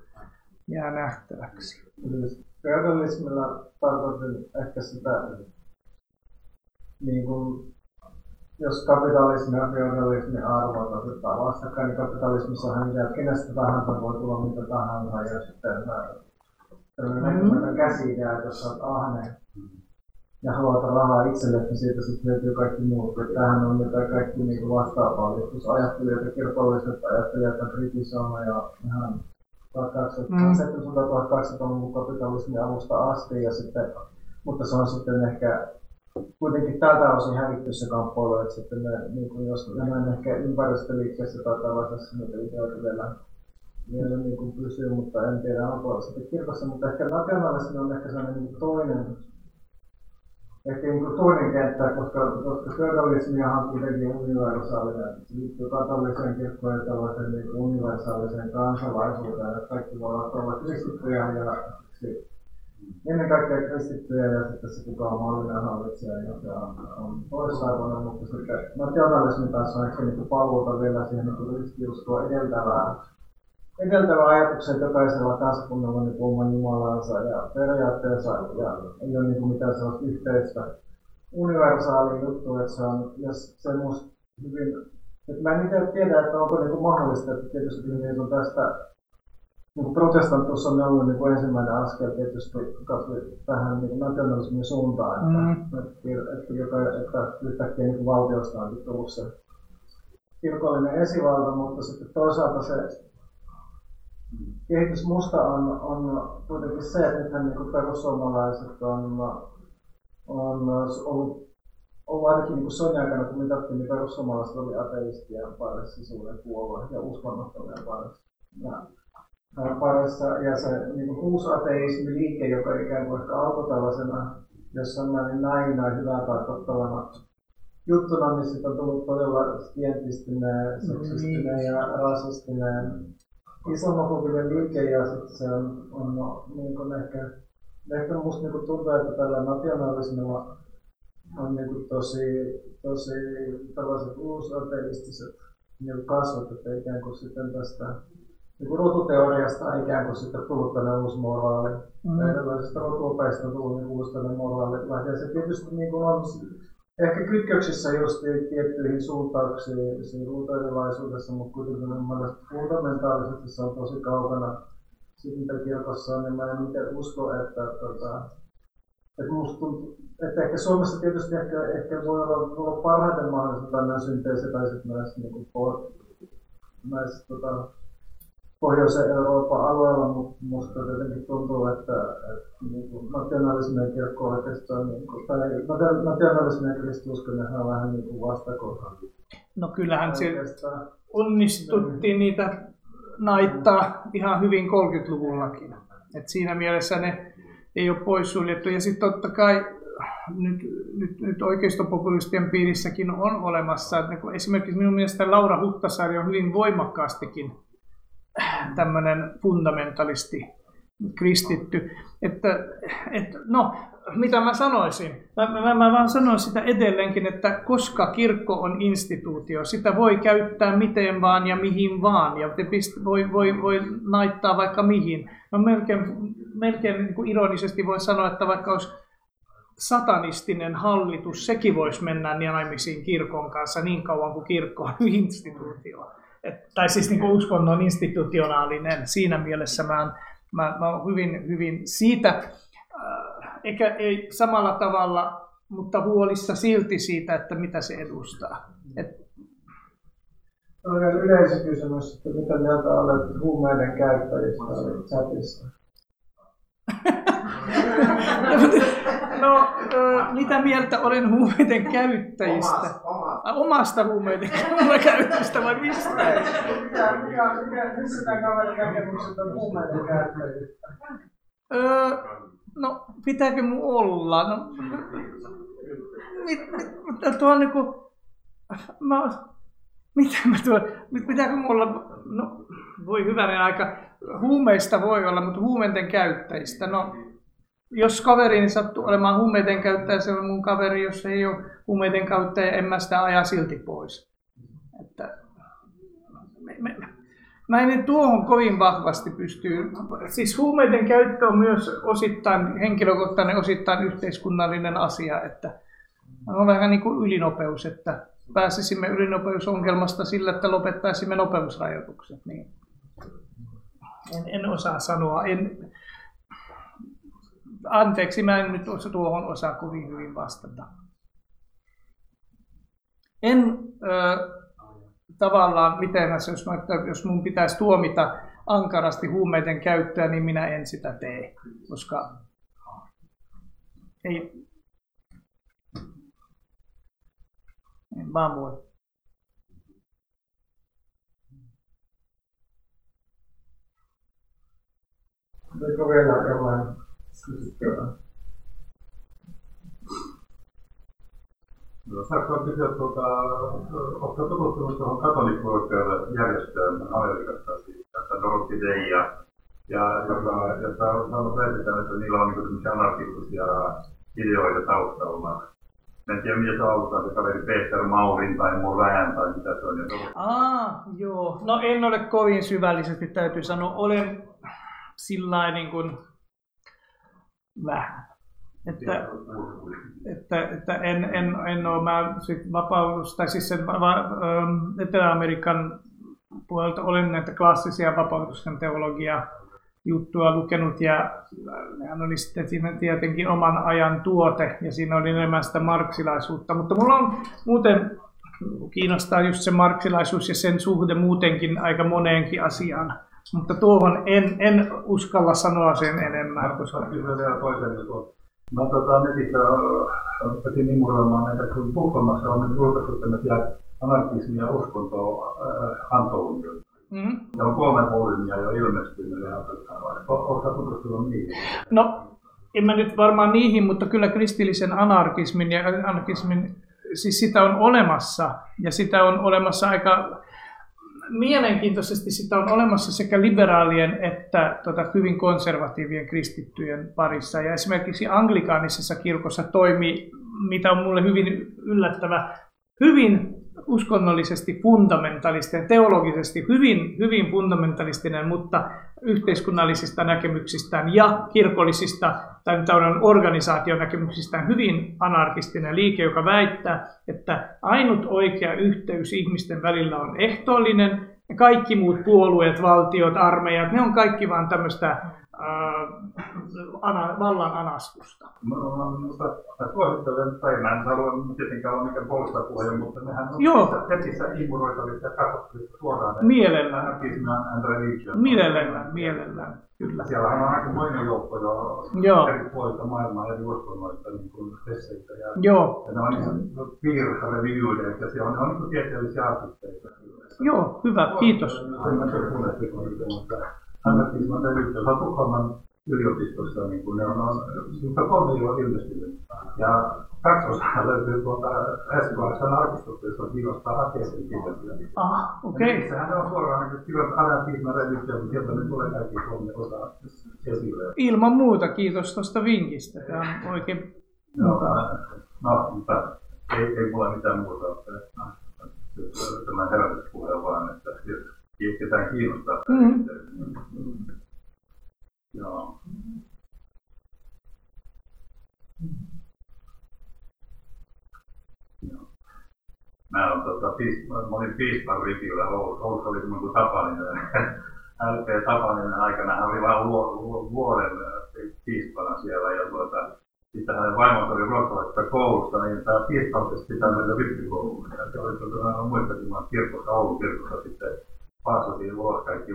jää nähtäväksi. Feudalismilla tarkoitin ehkä sitä, niin kuin, jos kapitalismi ja feudalismi arvot otetaan vastakkain, niin kapitalismissahan kenestä tahansa voi tulla mitä tahansa ja sitten tämmöinen mm. käsi-idea, että jos olet ahne ja haluat rahaa itselle, niin siitä sitten löytyy kaikki muut. Että tämähän on jotain kaikki niin vastaavaa. Joskus ajattelijat kirkolliset ajattelijat on kritisoinut ja ihan 1700-1800-luvun kapitalismin alusta asti, ja sitten, mutta se on sitten ehkä kuitenkin tältä osin hävitty se kamppailu, että sitten me, niin kuin jos mennään ehkä ympäristöliikkeessä tai tällaisessa, mitä ideoita vielä vielä niin kuin pysyy, mutta en tiedä onko sitten kirkossa, mutta ehkä nationalismi on ehkä sellainen niin toinen, ehkä niin toinen kenttä, koska, koska feudalismiahan kuitenkin universaalinen, liittyy katoliseen kirkkoon ja tällaiseen niin universaaliseen kansalaisuuteen, että kaikki voivat olla kristittyjä ja ennen kaikkea kristittyjä ja sitten se kuka on maallinen hallitsija, joka on, on toisarvoinen, mutta sitten nationalismi taas on ehkä niin paluuta vielä siihen niin ristiuskoa edeltävään edeltävä ajatuksen, että jokaisella kansakunnalla on niin oman Jumalansa ja periaatteessa ja ei ole niin mitään sellaista yhteistä universaalia juttu, että se on, jos se musta hyvin, että mä en itse tiedä, että onko niin kuin mahdollista, että tietysti niin on tästä niin kuin protestantus on ollut niin kuin ensimmäinen askel tietysti tähän niin nationalismin suuntaan, että, mm. että, että, että, että yhtäkkiä niin valtiosta on tullut se kirkollinen esivalta, mutta sitten toisaalta se kehitys musta on, on kuitenkin se, että nythän niin perussuomalaiset on, on ollut, ollut ainakin niin Sonja aikana, kun mitattiin, niin perussuomalaiset oli ateistien parissa suuren puolue ja uskonnottomien parissa. Ja, parissa, ja se niin uusateismi liike, joka ikään kuin ehkä alkoi tällaisena jossain määrin näin, näin hyvää tarkoittavana juttuna, niin sitten on tullut todella skientistinen, seksistinen ja rasistinen islamofobinen liike ja sitten se on, on niin kuin ehkä, ehkä musta niin tuntuu, että tällä nationalismilla on niin kuin tosi, tosi tällaiset uusateistiset niin kasvot, että ikään kuin sitten tästä niin kuin rotuteoriasta on ikään kuin sitten tullut tällainen uusi moraali. Mm. Erilaisista rotuopeista on tullut niin uusi tällainen moraali. Ja se tietysti niin kuin on ehkä kytköksissä just tiettyihin suuntauksiin siinä luterilaisuudessa, mutta kuitenkin mun fundamentaalisesti se on tosi kaukana siitä, mitä kirkossa on, niin mä en itse usko, että, tota, että, musta että ehkä Suomessa tietysti ehkä, ehkä voi olla, olla parhaiten mahdollista tai sitten näissä, niin kuin, näissä tota, pohjoisen Euroopan alueella, mutta minusta jotenkin tuntuu, että, että niin kuin nationalismi ja kirkko oikeastaan, niin kuin, tai nationalismi ja kristiusko, ne on vähän niin kuin vastakohta. No kyllähän se onnistuttiin niitä naittaa ihan hyvin 30-luvullakin. Et siinä mielessä ne ei ole poissuljettu. Ja sitten totta kai nyt, nyt, nyt oikeistopopulistien piirissäkin on olemassa. Että esimerkiksi minun mielestä Laura Huhtasaari on hyvin voimakkaastikin tämmöinen fundamentalisti kristitty. Että, että, no, mitä mä sanoisin? Mä, mä, mä vaan sanon sitä edelleenkin, että koska kirkko on instituutio, sitä voi käyttää miten vaan ja mihin vaan, ja te pist, voi, voi, voi naittaa vaikka mihin. No melkein, melkein niin kuin ironisesti voi sanoa, että vaikka olisi satanistinen hallitus, sekin voisi mennä naimisiin kirkon kanssa niin kauan kuin kirkko on <laughs> instituutio. Et, tai siis niin kuin uskonnon institutionaalinen. Siinä mielessä mä, mä, mä olen hyvin, hyvin siitä, äh, eikä ei samalla tavalla, mutta huolissa silti siitä, että mitä se edustaa. Et, on yleisökysymys, että mitä mieltä olet huumeiden käyttäjistä chatissa? <laughs> <laughs> <laughs> No, mitä mieltä olen huumeiden käyttäjistä? Omasta, omasta. omasta huumeiden <laughs> käyttäjistä vai mistä? Mikä, mikä, mikä, missä tämä kaverin näkemykset on huumeiden käyttäjistä? Öö, no, pitääkö mun olla? No, mit, mit, tuo on niinku, mä, mitä mä tuon, pitääkö mun olla, no voi hyvänen aika, huumeista voi olla, mutta huumeiden käyttäjistä, no jos kaverini sattuu olemaan huumeiden käyttäjä, se on mun kaveri, jos ei ole huumeiden käyttäjä, en mä sitä aja silti pois. Että, me, me, mä en tuohon kovin vahvasti pystyy. Siis huumeiden käyttö on myös osittain henkilökohtainen, osittain yhteiskunnallinen asia, että on vähän niin kuin ylinopeus, että pääsisimme ylinopeusongelmasta sillä, että lopettaisimme nopeusrajoitukset. Niin en, en osaa sanoa. En, anteeksi, mä en nyt tuohon osaa kovin hyvin vastata. En ö, tavallaan, miten mä, jos, mä, jos mun pitäisi tuomita ankarasti huumeiden käyttöä, niin minä en sitä tee, koska ei, en vaan voi. Oliko vielä jollain? No, saanko kysyä, tuota, oletko tutustunut tuohon katolikko järjestöön Amerikassa, siis tästä Dorothy Day, ja, ja joka, jota on väitetään, että niillä on niin anarkistisia ideoita taustalla. En tiedä, mitä se auttaa, se kaveri Peter Maurin tai Moran tai mitä se on. Aa, joo. No en ole kovin syvällisesti, täytyy sanoa. Olen sillä niin kuin vähän. Että, että, että en, en, en ole, mä sit vapaus, tai siis sen va, ähm, Etelä-Amerikan puolelta olen näitä klassisia vapautuksen teologia juttua lukenut ja hän oli sitten siinä tietenkin oman ajan tuote ja siinä oli enemmän sitä marksilaisuutta, mutta mulla on muuten kiinnostaa just se marksilaisuus ja sen suhde muutenkin aika moneenkin asiaan. Mutta tuohon en, en uskalla sanoa sen enemmän. Koska kyllä vielä toisen jutun. Mä tota, netissä rupesin imuroimaan näitä, kun Tukholmassa on nyt julkaistu tämmöisiä anarkismi- ja uskontoa äh. Mm-hmm. Ja on kolme volyymiä jo ilmestynyt ja oletko tutustunut niihin? No, en mä nyt varmaan niihin, mutta kyllä kristillisen anarkismin ja anarkismin, siis sitä on olemassa ja sitä on olemassa aika mielenkiintoisesti sitä on olemassa sekä liberaalien että tota, hyvin konservatiivien kristittyjen parissa. Ja esimerkiksi anglikaanisessa kirkossa toimii, mitä on mulle hyvin yllättävä, hyvin uskonnollisesti fundamentalistinen, teologisesti hyvin, hyvin fundamentalistinen, mutta yhteiskunnallisista näkemyksistään ja kirkollisista tai organisaationäkemyksistään hyvin anarkistinen liike, joka väittää, että ainut oikea yhteys ihmisten välillä on ehtoollinen ja kaikki muut puolueet, valtiot, armeijat, ne on kaikki vain tämmöistä ana, vallan anastusta. No, no, mutta suosittelen, tai mä en halua tietenkään olla mikään puolustapuolella, mutta nehän on Joo. netissä immuroitavissa ja katsottavissa suoraan. Mielellään. and religion. Mielellään, mielellään, kyllä. Siellä on aika moinen joukko jo Joo. eri puolilta maailmaa eri uskonnoista niin kuin esseitä. Ja, Joo. ja ne on ihan piirrossa reviewdeja, ja siellä on, on niin tieteellisiä artisteita. Joo, hyvä, kiitos. En mä tiedä, kuuletteko niitä, mutta anarkismi on levitty. Se on Tukholman yliopistossa, niin kuin ne on, on kolme jo ilmestynyt. Ja kaksi osaa löytyy tuolta Espoolaisen arkistosta, jossa kiinnostaa hakea sen kirjoittaa. Ah, okei. Okay. Sehän on suoraan niin kirjoittaa Adatisma Revision, mutta sieltä nyt tulee kaikki kolme osaa esille. Ilman muuta, kiitos tuosta vinkistä. Tämä on oikein Joo, no, mutta ei, ei mulla mitään muuta ole. Tämä herätyspuhe vaan, että jos ketään kiinnostaa. Mm-hmm. Joo. Mä, on, tota, piis, mä olin piispan ripillä Oulussa. Oli semmoinen kuin Tapaninen. LP Tapaninen aikana hän oli vain vuoden piispana siellä ja tuota, sitten hänen vaimonsa oli ruotsalaisesta koulusta, niin tämä piispaukset pitää mennä rippikouluun. Ja se oli tuota, muistakin, mä kirkossa, Oulun kirkossa sitten paasatiin ulos kaikki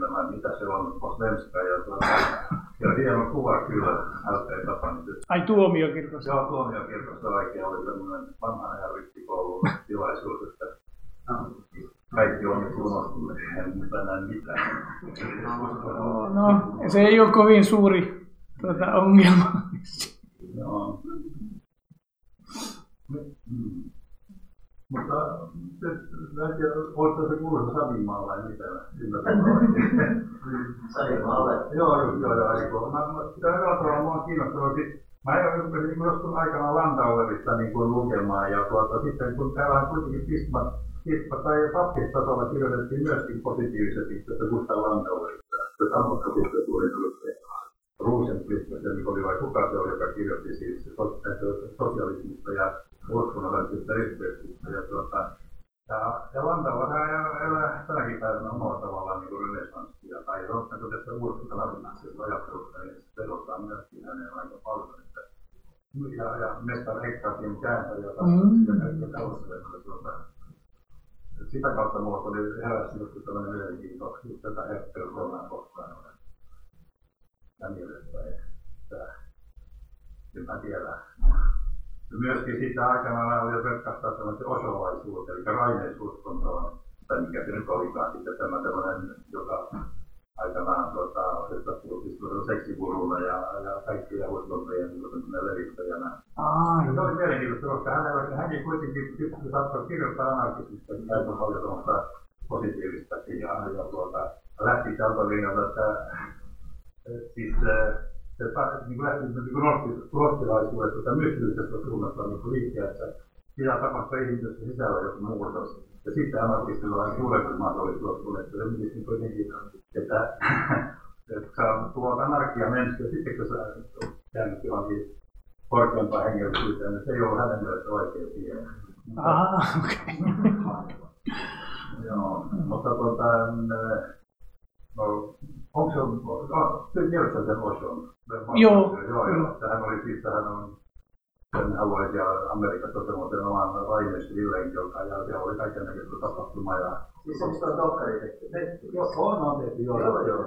nämä, mitä se on, Svenska ja tuota, ja hieno kuva kyllä LP Tapaninen. Ai tuomiokirkossa? Joo, tuomiokirkossa oikein oli semmoinen vanha ajan rippikoulun tilaisuus, että kaikki on nyt unohtunut, en muista enää mitään. No, se ei ole kovin suuri tuota, ongelma. Joo. Mm. Mutta mä en tiedä, voitko se kuulosta Savimaa vai mitä? <laughs> Savimaa Joo, joo, joo, joo, eikö. Mä, mä, sitä eräällä tavalla mua kiinnostanut. Mä rupesin niin joskus aikana Landauerista niin kuin lukemaan ja tuota, sitten kun täällä on kuitenkin pisma, pisma tai pappistasolla kirjoitettiin myöskin positiivisesti tästä Gustav Landauerista. Se samoista sitten tuli Rosenqvist, oli vai kuka se oli, joka kirjoitti siis sosialismista ja uskonnollisesta yhteyksistä. Ja, tuota, ja, ja Lantava elää tänäkin päivänä omalla tavallaan niin kuin renesanssia, tai jos niin tässä uuskonnollisesti ajattelusta, niin se vedotaa myöskin hänen aika paljon. Että, ja, ja Mestar Ekkakin kääntäjä, jota mm. ja tällaista, että tuota, sitä kautta mulla oli heräsi just tällainen mielenkiinto tätä Epperkonaa kohtaan ja niin edespäin. En mä tiedä. Myöskin sitä aikana oli ratkaistaan tämmöisen osolaisuus, eli raineisuuskontoon, tai mikä se nyt olikaan sitten tämä tämmöinen, joka aikanaan otettu siis seksipurulla ja, ja kaikkia uskontojen niin levittäjänä. Se oli mielenkiintoista, koska hänellä, hänkin kuitenkin saattoi kirjoittaa anarkismista, niin aika paljon tuommoista positiivistakin ja, ja tuota, lähti tältä linjalta, että siis se niin kuin lähti niin kuin norskilaisuudesta tai mystillisestä suunnasta niin liikkeessä. Siinä tapahtui ihmisessä sisällä joku muutos. Ja sitten anarkistilla on suurempi mahdollisuus, että se menisi niin kuitenkin, että, <laughs> että sä tuot anarkia mennessä, ja sitten kun sä käännyt johonkin korkeampaan hengellisyyteen, niin se ei ole hänen mielestä oikea tie. Ah, okei. Okay. <laughs> Joo, mutta tuota, no, Onko se, no, tiedätkö sen Oshon? Joo. Joo, joo. Tähän oli siis, tähän on sen alueet ja Amerikassa semmoisen oman Raines Villen, joka ja siellä oli kaiken näköistä tapahtumaa. Ja... Siis onko tuo dokkari tehty? Joo, on, on tehty, joo, joo, joo.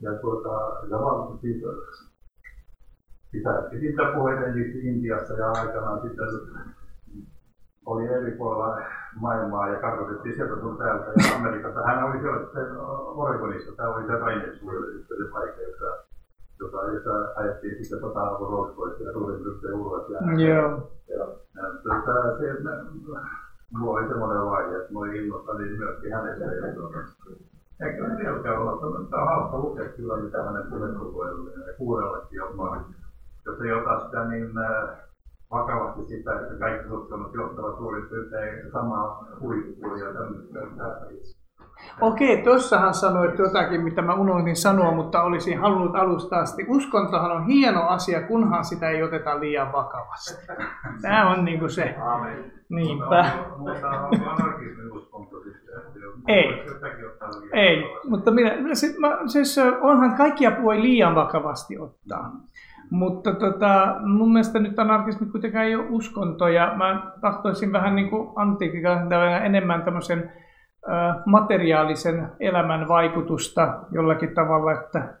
Ja tuota, ja vaan siis, sitä, sitä puheita Intiassa ja aikanaan sitten oli eri puolilla maailmaa ja kartoitettiin sieltä sun täältä. Ja Amerikassa hän oli siellä se Oregonissa, tämä oli se Rainesuudessa se paikka, jossa, jota, jossa ajettiin sitten sota-arvo roskoista ja suurin ryhteen ulos. Ja, Joo. Ja, ja, ja, se, mulla oli semmoinen vaihe, että mä olin innoissani myöskin hänestä. Ja, tuota, eikä ne vieläkään olla, tämä on hauska lukea kyllä, mitä hänen puheenvuoroilleen ja kuunnellekin jopa. Jos ei ota sitä, niin vakavasti sitä, että kaikki uskonnot johtavat suurin piirtein samaa huippua ja tämmöistä. Okei, tuossahan sanoit jotakin, mitä mä unohdin sanoa, mutta olisin halunnut alusta asti. Uskontohan on hieno asia, kunhan sitä ei oteta liian vakavasti. Tämä on niin kuin se. Amen. Niinpä. Ei. Ei, mutta minä, siis, mä, siis onhan kaikkia voi liian vakavasti ottaa. Mutta tota, mun mielestä nyt anarkismi kuitenkaan ei ole uskonto ja mä tahtoisin vähän niin kuin enemmän tämmöisen materiaalisen elämän vaikutusta jollakin tavalla, että,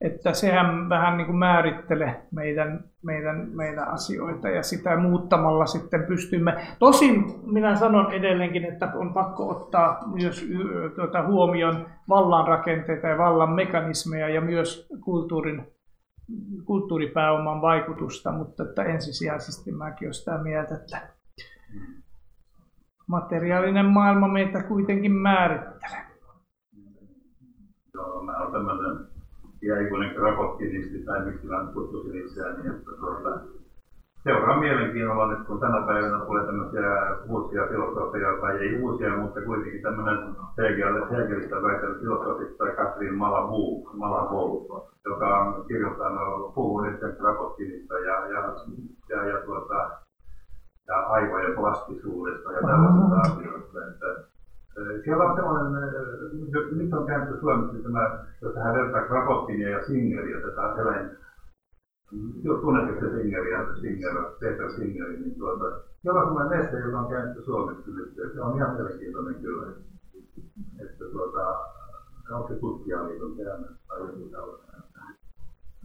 että sehän vähän niin kuin määrittelee meidän, meidän, meidän asioita ja sitä muuttamalla sitten pystymme. Tosin minä sanon edelleenkin, että on pakko ottaa myös tuota, huomioon vallan rakenteita ja vallan mekanismeja ja myös kulttuurin kulttuuripääoman vaikutusta, mutta että ensisijaisesti mäkin olen sitä mieltä, että materiaalinen maailma meitä kuitenkin määrittelee. Joo, mä olen tämmöinen iäikuinen raporttinisti tai miksi mä kutsusin itseäni, että tuota, seuraa mielenkiinnolla nyt, kun tänä päivänä tulee tämmöisiä uusia filosofia, tai ei uusia, mutta kuitenkin tämmöinen Hegelistä väitellyt filosofista Katrin Malavu, Malavu, joka on kirjoittanut, puhuu nyt raporttinista ja, ja, ja, ja, tuota, ja aivojen plastisuudesta ja tällaisista asioista. Että, siellä on sellainen, nyt on kääntynyt suomeksi tämä, jos hän vertaa Kropotkinia ja Singeriä, tätä eläintä jos tunnetteko se Singeriä, Singer, Peter Singeri, niin tuota, sellainen neste, joka on käynyt suomeksi nyt. Se on ihan mielenkiintoinen kyllä. Että tuota, onko se tutkijaliiton teemme tai joku tällainen.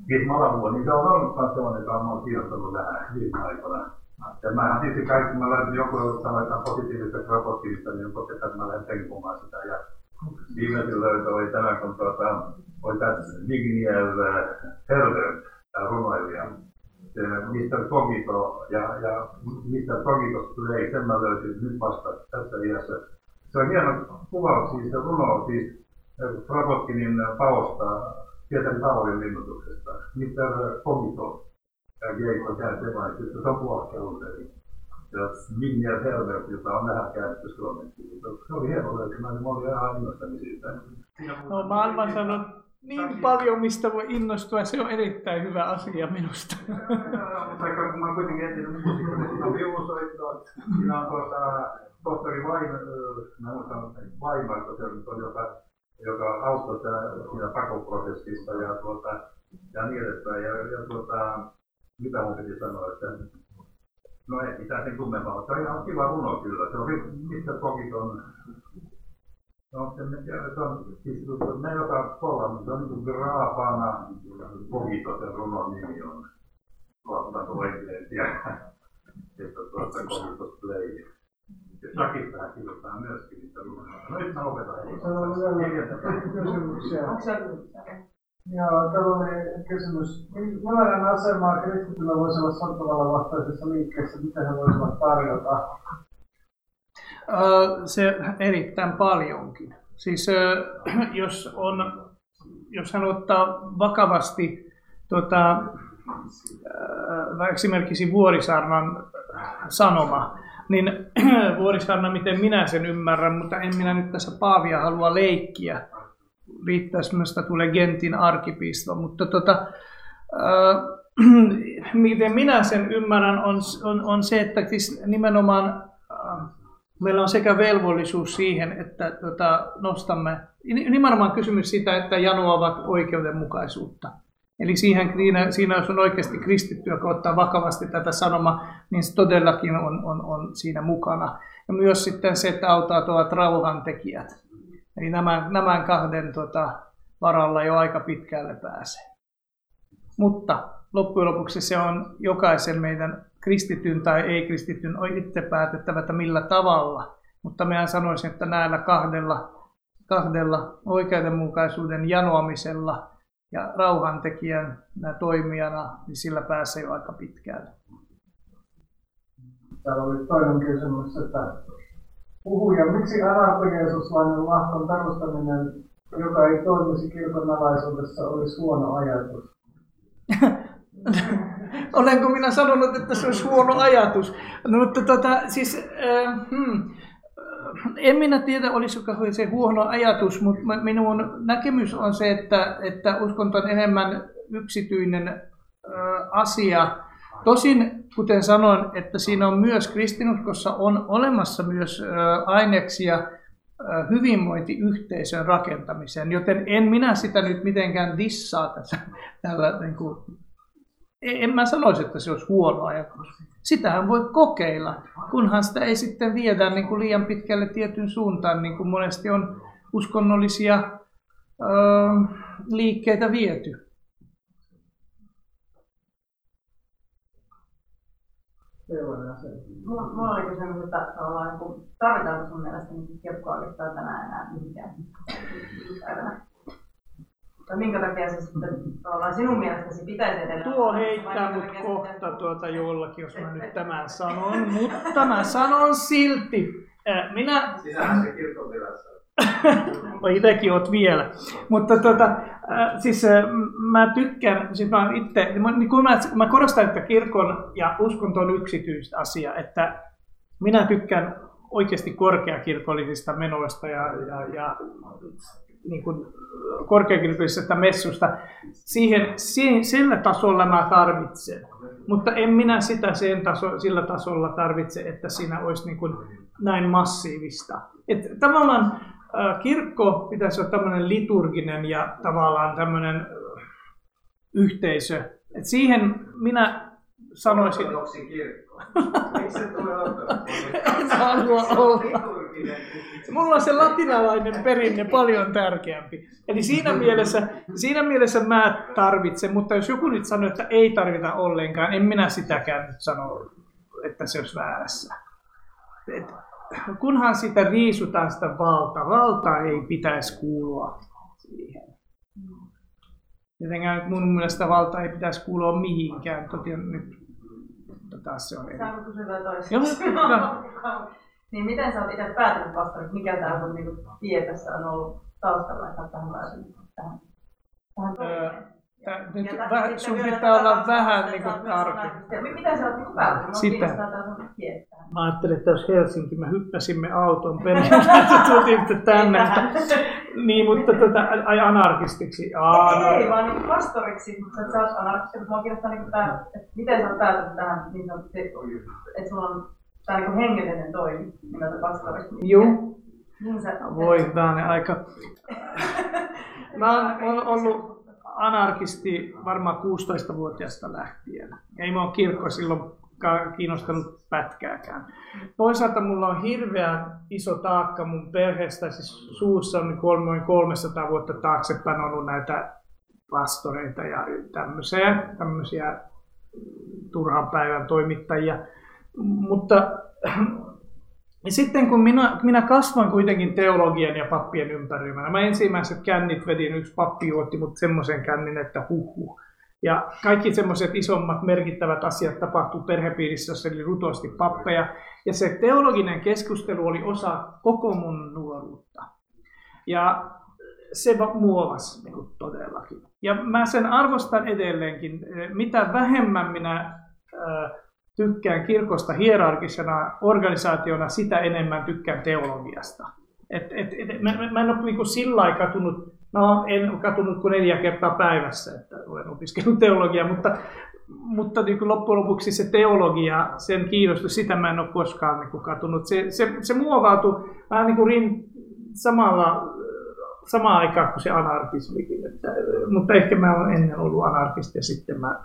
Kiitos Malavuo, niin se on ollut myös sellainen, on kiinnostanut vähän viime aikoina. Ja mä tietysti kaikki, mä lähdin joku sanotaan positiivisesta raportista, niin on että mä lähden tenkumaan sitä. Ja viimeisin löytö oli tämä, kun tuota, oli tämä Vigniel Herbert, runoilija. Se Mr. Kogito ja, ja Mr. Kogito tulee, sen mä löysin nyt vasta tässä iässä. Se on hieno kuvaus siis ja runo siis Rabotkinin paosta Pietari Pavolin linnutuksesta. Mr. Kogito ja Geiko kääntevaisista, se on puolakkelunteri. Ja Minier Herbert, jota on vähän käännetty suomeksi. Se oli hieno löytymä, niin mä olin ihan innostunut siitä. No maailman sanonut niin paljon, mistä voi innostua. Se on erittäin hyvä asia minusta. Mutta kun mä kuitenkin etsinyt musiikkia, niin siinä on siinä on tuota, tohtori Vaimar, mä se on, joka, joka auttoi siinä pakoprosessissa ja, tuota, ja niin edespäin. Ja, ja tuota, mitä mun piti sanoa, että no ei mitään sen kummempaa, mutta se on ihan kiva runo kyllä. Se on mistä kokit on No, en tiedä, se on, siis ne joka kolla, se on niin kuin Graapana Kogito, se runon nimi on. Tuottanut oikein tiedä, että tuossa Kogitos Play. Ja Shakistahan kirjoittaa myöskin niitä runoja. No nyt mä opetan. Se on vielä kysymyksiä. Joo, tällainen kysymys. Millainen asema kristityllä voisi olla sotavallan vastaisessa liikkeessä? Mitä he voisivat tarjota? Se erittäin paljonkin. Siis <clears throat> jos, on, jos hän ottaa vakavasti tota, esimerkiksi Vuorisaarnan sanoma, niin <clears throat> Vuorisaarna, miten minä sen ymmärrän, mutta en minä nyt tässä Paavia halua leikkiä. Riittäisi minusta tulee Gentin arkipisto, mutta tota, äh, <clears throat> miten minä sen ymmärrän on, on, on se, että siis nimenomaan äh, meillä on sekä velvollisuus siihen, että tota, nostamme, nimenomaan kysymys siitä, että janoavat oikeudenmukaisuutta. Eli siihen, siinä, siinä jos on oikeasti kristitty, joka ottaa vakavasti tätä sanomaa, niin se todellakin on, on, on siinä mukana. Ja myös sitten se, että auttaa tuovat rauhantekijät. Eli nämä, nämä kahden tota, varalla jo aika pitkälle pääsee. Mutta loppujen lopuksi se on jokaisen meidän kristityn tai ei-kristityn on itse päätettävä, että millä tavalla. Mutta minä sanoisin, että näillä kahdella, kahdella oikeudenmukaisuuden janoamisella ja rauhantekijän toimijana, niin sillä pääsee jo aika pitkälle. Täällä oli toinen kysymys, että puhuja, miksi arabijeesuslainen lahkon perustaminen, joka ei toimisi kirkon alaisuudessa, olisi huono ajatus? <laughs> Olenko minä sanonut, että se olisi huono ajatus? No, mutta tota, siis, äh, hmm, en minä tiedä, olisiko se huono ajatus, mutta minun näkemys on se, että, että uskonto on enemmän yksityinen äh, asia. Tosin, kuten sanoin, että siinä on myös kristinuskossa on olemassa myös äh, aineksia äh, hyvinvointiyhteisön rakentamiseen, joten en minä sitä nyt mitenkään dissaa tässä, tällä niin kuin, en mä sanoisi, että se olisi huono ajatus. Sitähän voi kokeilla, kunhan sitä ei sitten viedä niin kuin liian pitkälle tietyn suuntaan, niin kuin monesti on uskonnollisia öö, liikkeitä viety. Mulla, mulla oli kysymys, että niin tarvitaanko sun mielestä niin kirkkoa tänään enää mihinkään tai minkä takia se sitten tavallaan sinun mielestäsi pitäisi edelleen Tuo heittää mut kohta tuota jollakin, jos mä nyt tämän <laughs> sanon, mutta mä sanon silti. Minä Sisähän se kirkon virassa. No <laughs> itsekin oot vielä. Mutta tota, äh, siis äh, mä tykkään, siis mä itse, niin kun mä, mä korostan, että kirkon ja uskonto on yksityistä asia, että minä tykkään oikeasti korkeakirkollisista menoista ja, ja, ja niin kuin korkeakirkollisesta messusta. Siihen, siihen, sillä tasolla mä tarvitsen. Mutta en minä sitä sen taso, sillä tasolla tarvitse, että siinä olisi niin kuin näin massiivista. Et tavallaan kirkko pitäisi olla tämmöinen liturginen ja tavallaan tämmöinen yhteisö. Et siihen minä sanoisin, Ortodoksi kirkko. Miksi se tulee en halua olla. Mulla on se latinalainen perinne paljon tärkeämpi. Eli siinä mielessä, siinä mielessä mä tarvitsen, mutta jos joku nyt sanoo, että ei tarvita ollenkaan, en minä sitäkään nyt sano, että se olisi väärässä. Et, kunhan sitä riisutaan sitä valtaa, valta ei pitäisi kuulua siihen. Jotenkään mun mielestä valta ei pitäisi kuulua mihinkään. Totin nyt, mutta taas se on eri. Saanko kysyä Joo, toista? kyllä. <laughs> niin miten sä oot itse päätynyt pastoriksi? Mikä tää sun niinku tie tässä on ollut taustalla, että oot tähän päätynyt tähän, tähän Öö, tää- nyt Ja tä- vä- sitten sun pitää tätä olla vähän että niinku oot myös tarkempi. Miten sä oot? Mua Sitä. Mä ajattelin, että jos Helsinki, me hyppäsimme auton <laughs> perään, että tultiin tänne. Mutta, niin, mutta tota, ai anarkistiksi. Aa, Ei, no, vaan niinku pastoriksi, että sä oot anarkisti, mutta kiinnostaa niinku tää, että miten sä oot päätynyt tähän niin sanotusti, että sulla on tää niinku hengellinen toimi nimeltä pastoriksi. Juu. Niin sä, Voi hyvänen aika. <laughs> Mä oon, oon ollut anarkisti varmaan 16-vuotiaasta lähtien. Ei mua kirkko silloin kiinnostanut pätkääkään. Toisaalta mulla on hirveän iso taakka mun perheestä, siis suussa on noin 300 vuotta taaksepäin ollut näitä pastoreita ja tämmöisiä, tämmöisiä turhan päivän toimittajia. Mutta ja sitten kun minä, minä kasvan kuitenkin teologian ja pappien ympäröimänä, mä ensimmäiset kännit vedin, yksi pappi juotti mut semmoisen kännin, että huhu. Ja kaikki semmoiset isommat merkittävät asiat tapahtuu perhepiirissä, jossa oli rutosti pappeja. Ja se teologinen keskustelu oli osa koko mun nuoruutta. Ja se va- muovasi niin kuin todellakin. Ja mä sen arvostan edelleenkin. Mitä vähemmän minä äh, tykkään kirkosta hierarkisena organisaationa, sitä enemmän tykkään teologiasta. Et, et, et, mä, mä- en ole niin sillä katunut, no en ole katunut kuin neljä kertaa päivässä, että olen opiskellut teologiaa, mutta, mutta niin kuin loppujen lopuksi se teologia, sen kiinnostus, sitä mä en ole koskaan niin kuin katunut. Se, se, se muovautui vähän niin kuin rin, samalla, samaan aikaan kuin se anarkismikin. Että, mutta ehkä mä olen ennen ollut anarkisti ja sitten mä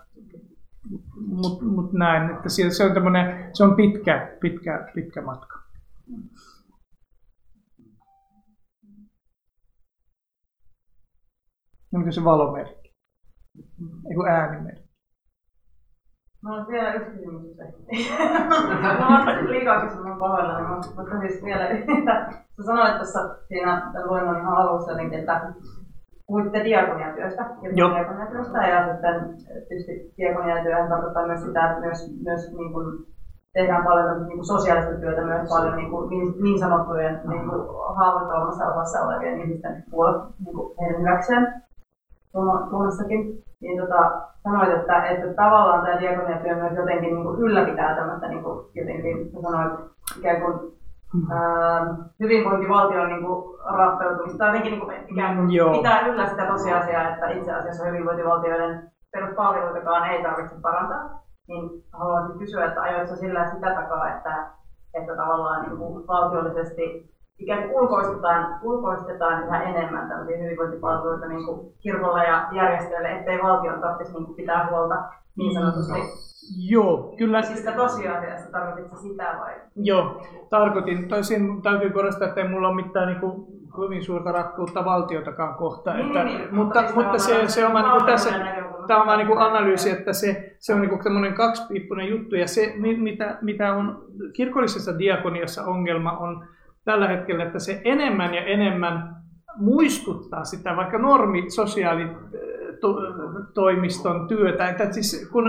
mutta mut näin, että se, se on tämmönen, se on pitkä, pitkä, pitkä matka. Onko se valomerkki? Eiku äänimerkki. Mulla on vielä yksi kysymys. Mä oon liikaa kysymään pahoillani, mutta siis vielä yhtä. <laughs> Sä sanoit tuossa siinä luennon ihan alussa että puhuitte diakoniatyöstä, diakoniatyöstä ja sitten tietysti diakoniatyöhän tarkoittaa myös sitä, että myös, myös niin kuin tehdään paljon niin kuin sosiaalista työtä, myös paljon niin, kuin, niin, niin sanottujen niin kuin haavoittavammassa osassa olevien ihmisten puolella niin kuin heidän hyväkseen Suomessakin. Niin tota, sanoit, että, että tavallaan tämä diakoniatyö myös jotenkin niin kuin ylläpitää tämmöistä niin kuin, jotenkin, sanoit, ikään kuin ää, hyvinvointivaltion niin kuin, rappeutumista, tai jotenkin niin kuin, ikään kuin Joo. pitää yllä sitä tosiasiaa, että itse asiassa hyvinvointivaltioiden peruspalveluitakaan ei tarvitse parantaa. Niin haluaisin kysyä, että ajoitko sillä sitä takaa, että, että tavallaan niin kuin valtiollisesti ikään kuin ulkoistetaan, ulkoistetaan yhä enemmän tämmöisiä hyvinvointipalveluita niin kuin kirkolla ja järjestöille, ettei valtion tarvitsisi niin kuin pitää huolta niin sanotusti. Joo, kyllä. Siis sitä tosiasiassa tarvitsisi sitä vai? Joo, tarkoitin. Toisin täytyy korostaa, että ei mulla ole mitään niin kuin, kovin suurta rakkuutta valtiotakaan kohtaan. Niin, että, niin, niin. mutta, Mutta mutta siis se, se on niin tässä, tämä on vaan niin analyysi, että se, se on niin semmoinen kaksipiippunen juttu. Ja se, mi- mitä, mitä on kirkollisessa diakoniassa ongelma on tällä hetkellä, että se enemmän ja enemmän muistuttaa sitä vaikka normi sosiaalitoimiston työtä, että siis kun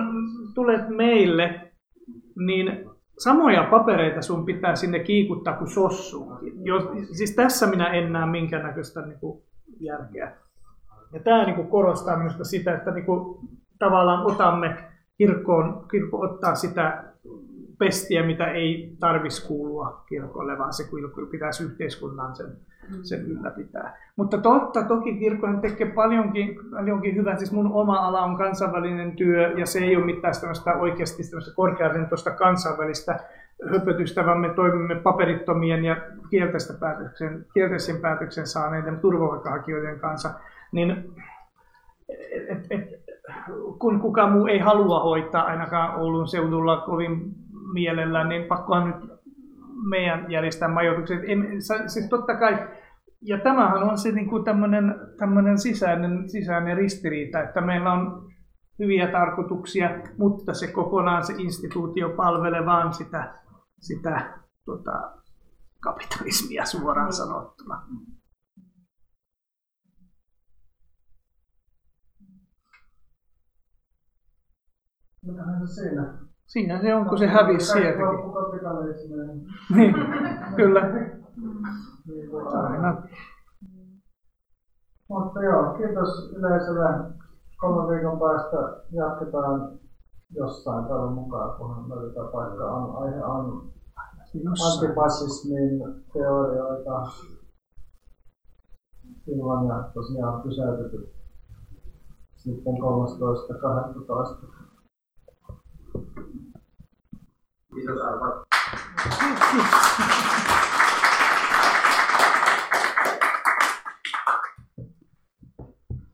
tulet meille, niin samoja papereita sun pitää sinne kiikuttaa kuin sossuunkin. siis tässä minä en näe minkäännäköistä niin kuin, järkeä. Ja tämä niin kuin, korostaa minusta sitä, että niin kuin, tavallaan otamme kirkkoon, kirkko ottaa sitä pestiä, mitä ei tarvitsisi kuulua kirkolle, vaan se pitäisi yhteiskunnan sen, sen ylläpitää. Mutta totta, toki kirkkohan tekee paljonkin, paljonkin hyvää. Siis mun oma ala on kansainvälinen työ, ja se ei ole mitään tämmöistä oikeasti tämmöistä korkearentoista kansainvälistä höpötystä, vaan me toimimme paperittomien ja kielteistä päätöksen, kielteisen päätöksen saaneiden turvapaikanhakijoiden kanssa. Niin, et, et, kun kukaan muu ei halua hoitaa ainakaan Oulun seudulla kovin mielellään, niin pakkohan nyt meidän järjestää majoitukset. Siis totta kai, ja tämähän on se niin kuin tämmöinen, tämmöinen sisäinen, sisäinen ristiriita, että meillä on hyviä tarkoituksia, mutta se kokonaan se instituutio palvelee vaan sitä, sitä tota, kapitalismia suoraan sanottuna. Mitähän se siinä? Siinä se on, kun se hävisi sieltäkin. niin, kyllä. Aina. Mutta joo, kiitos yleisölle. Kolmen viikon päästä jatketaan jossain täällä mukaan, kunhan löydetään paikka. On, aihe on antipasismin teorioita. Silloin ja tosiaan pysäytetty sitten 13.12. Kiitos Arpa. Kiitos.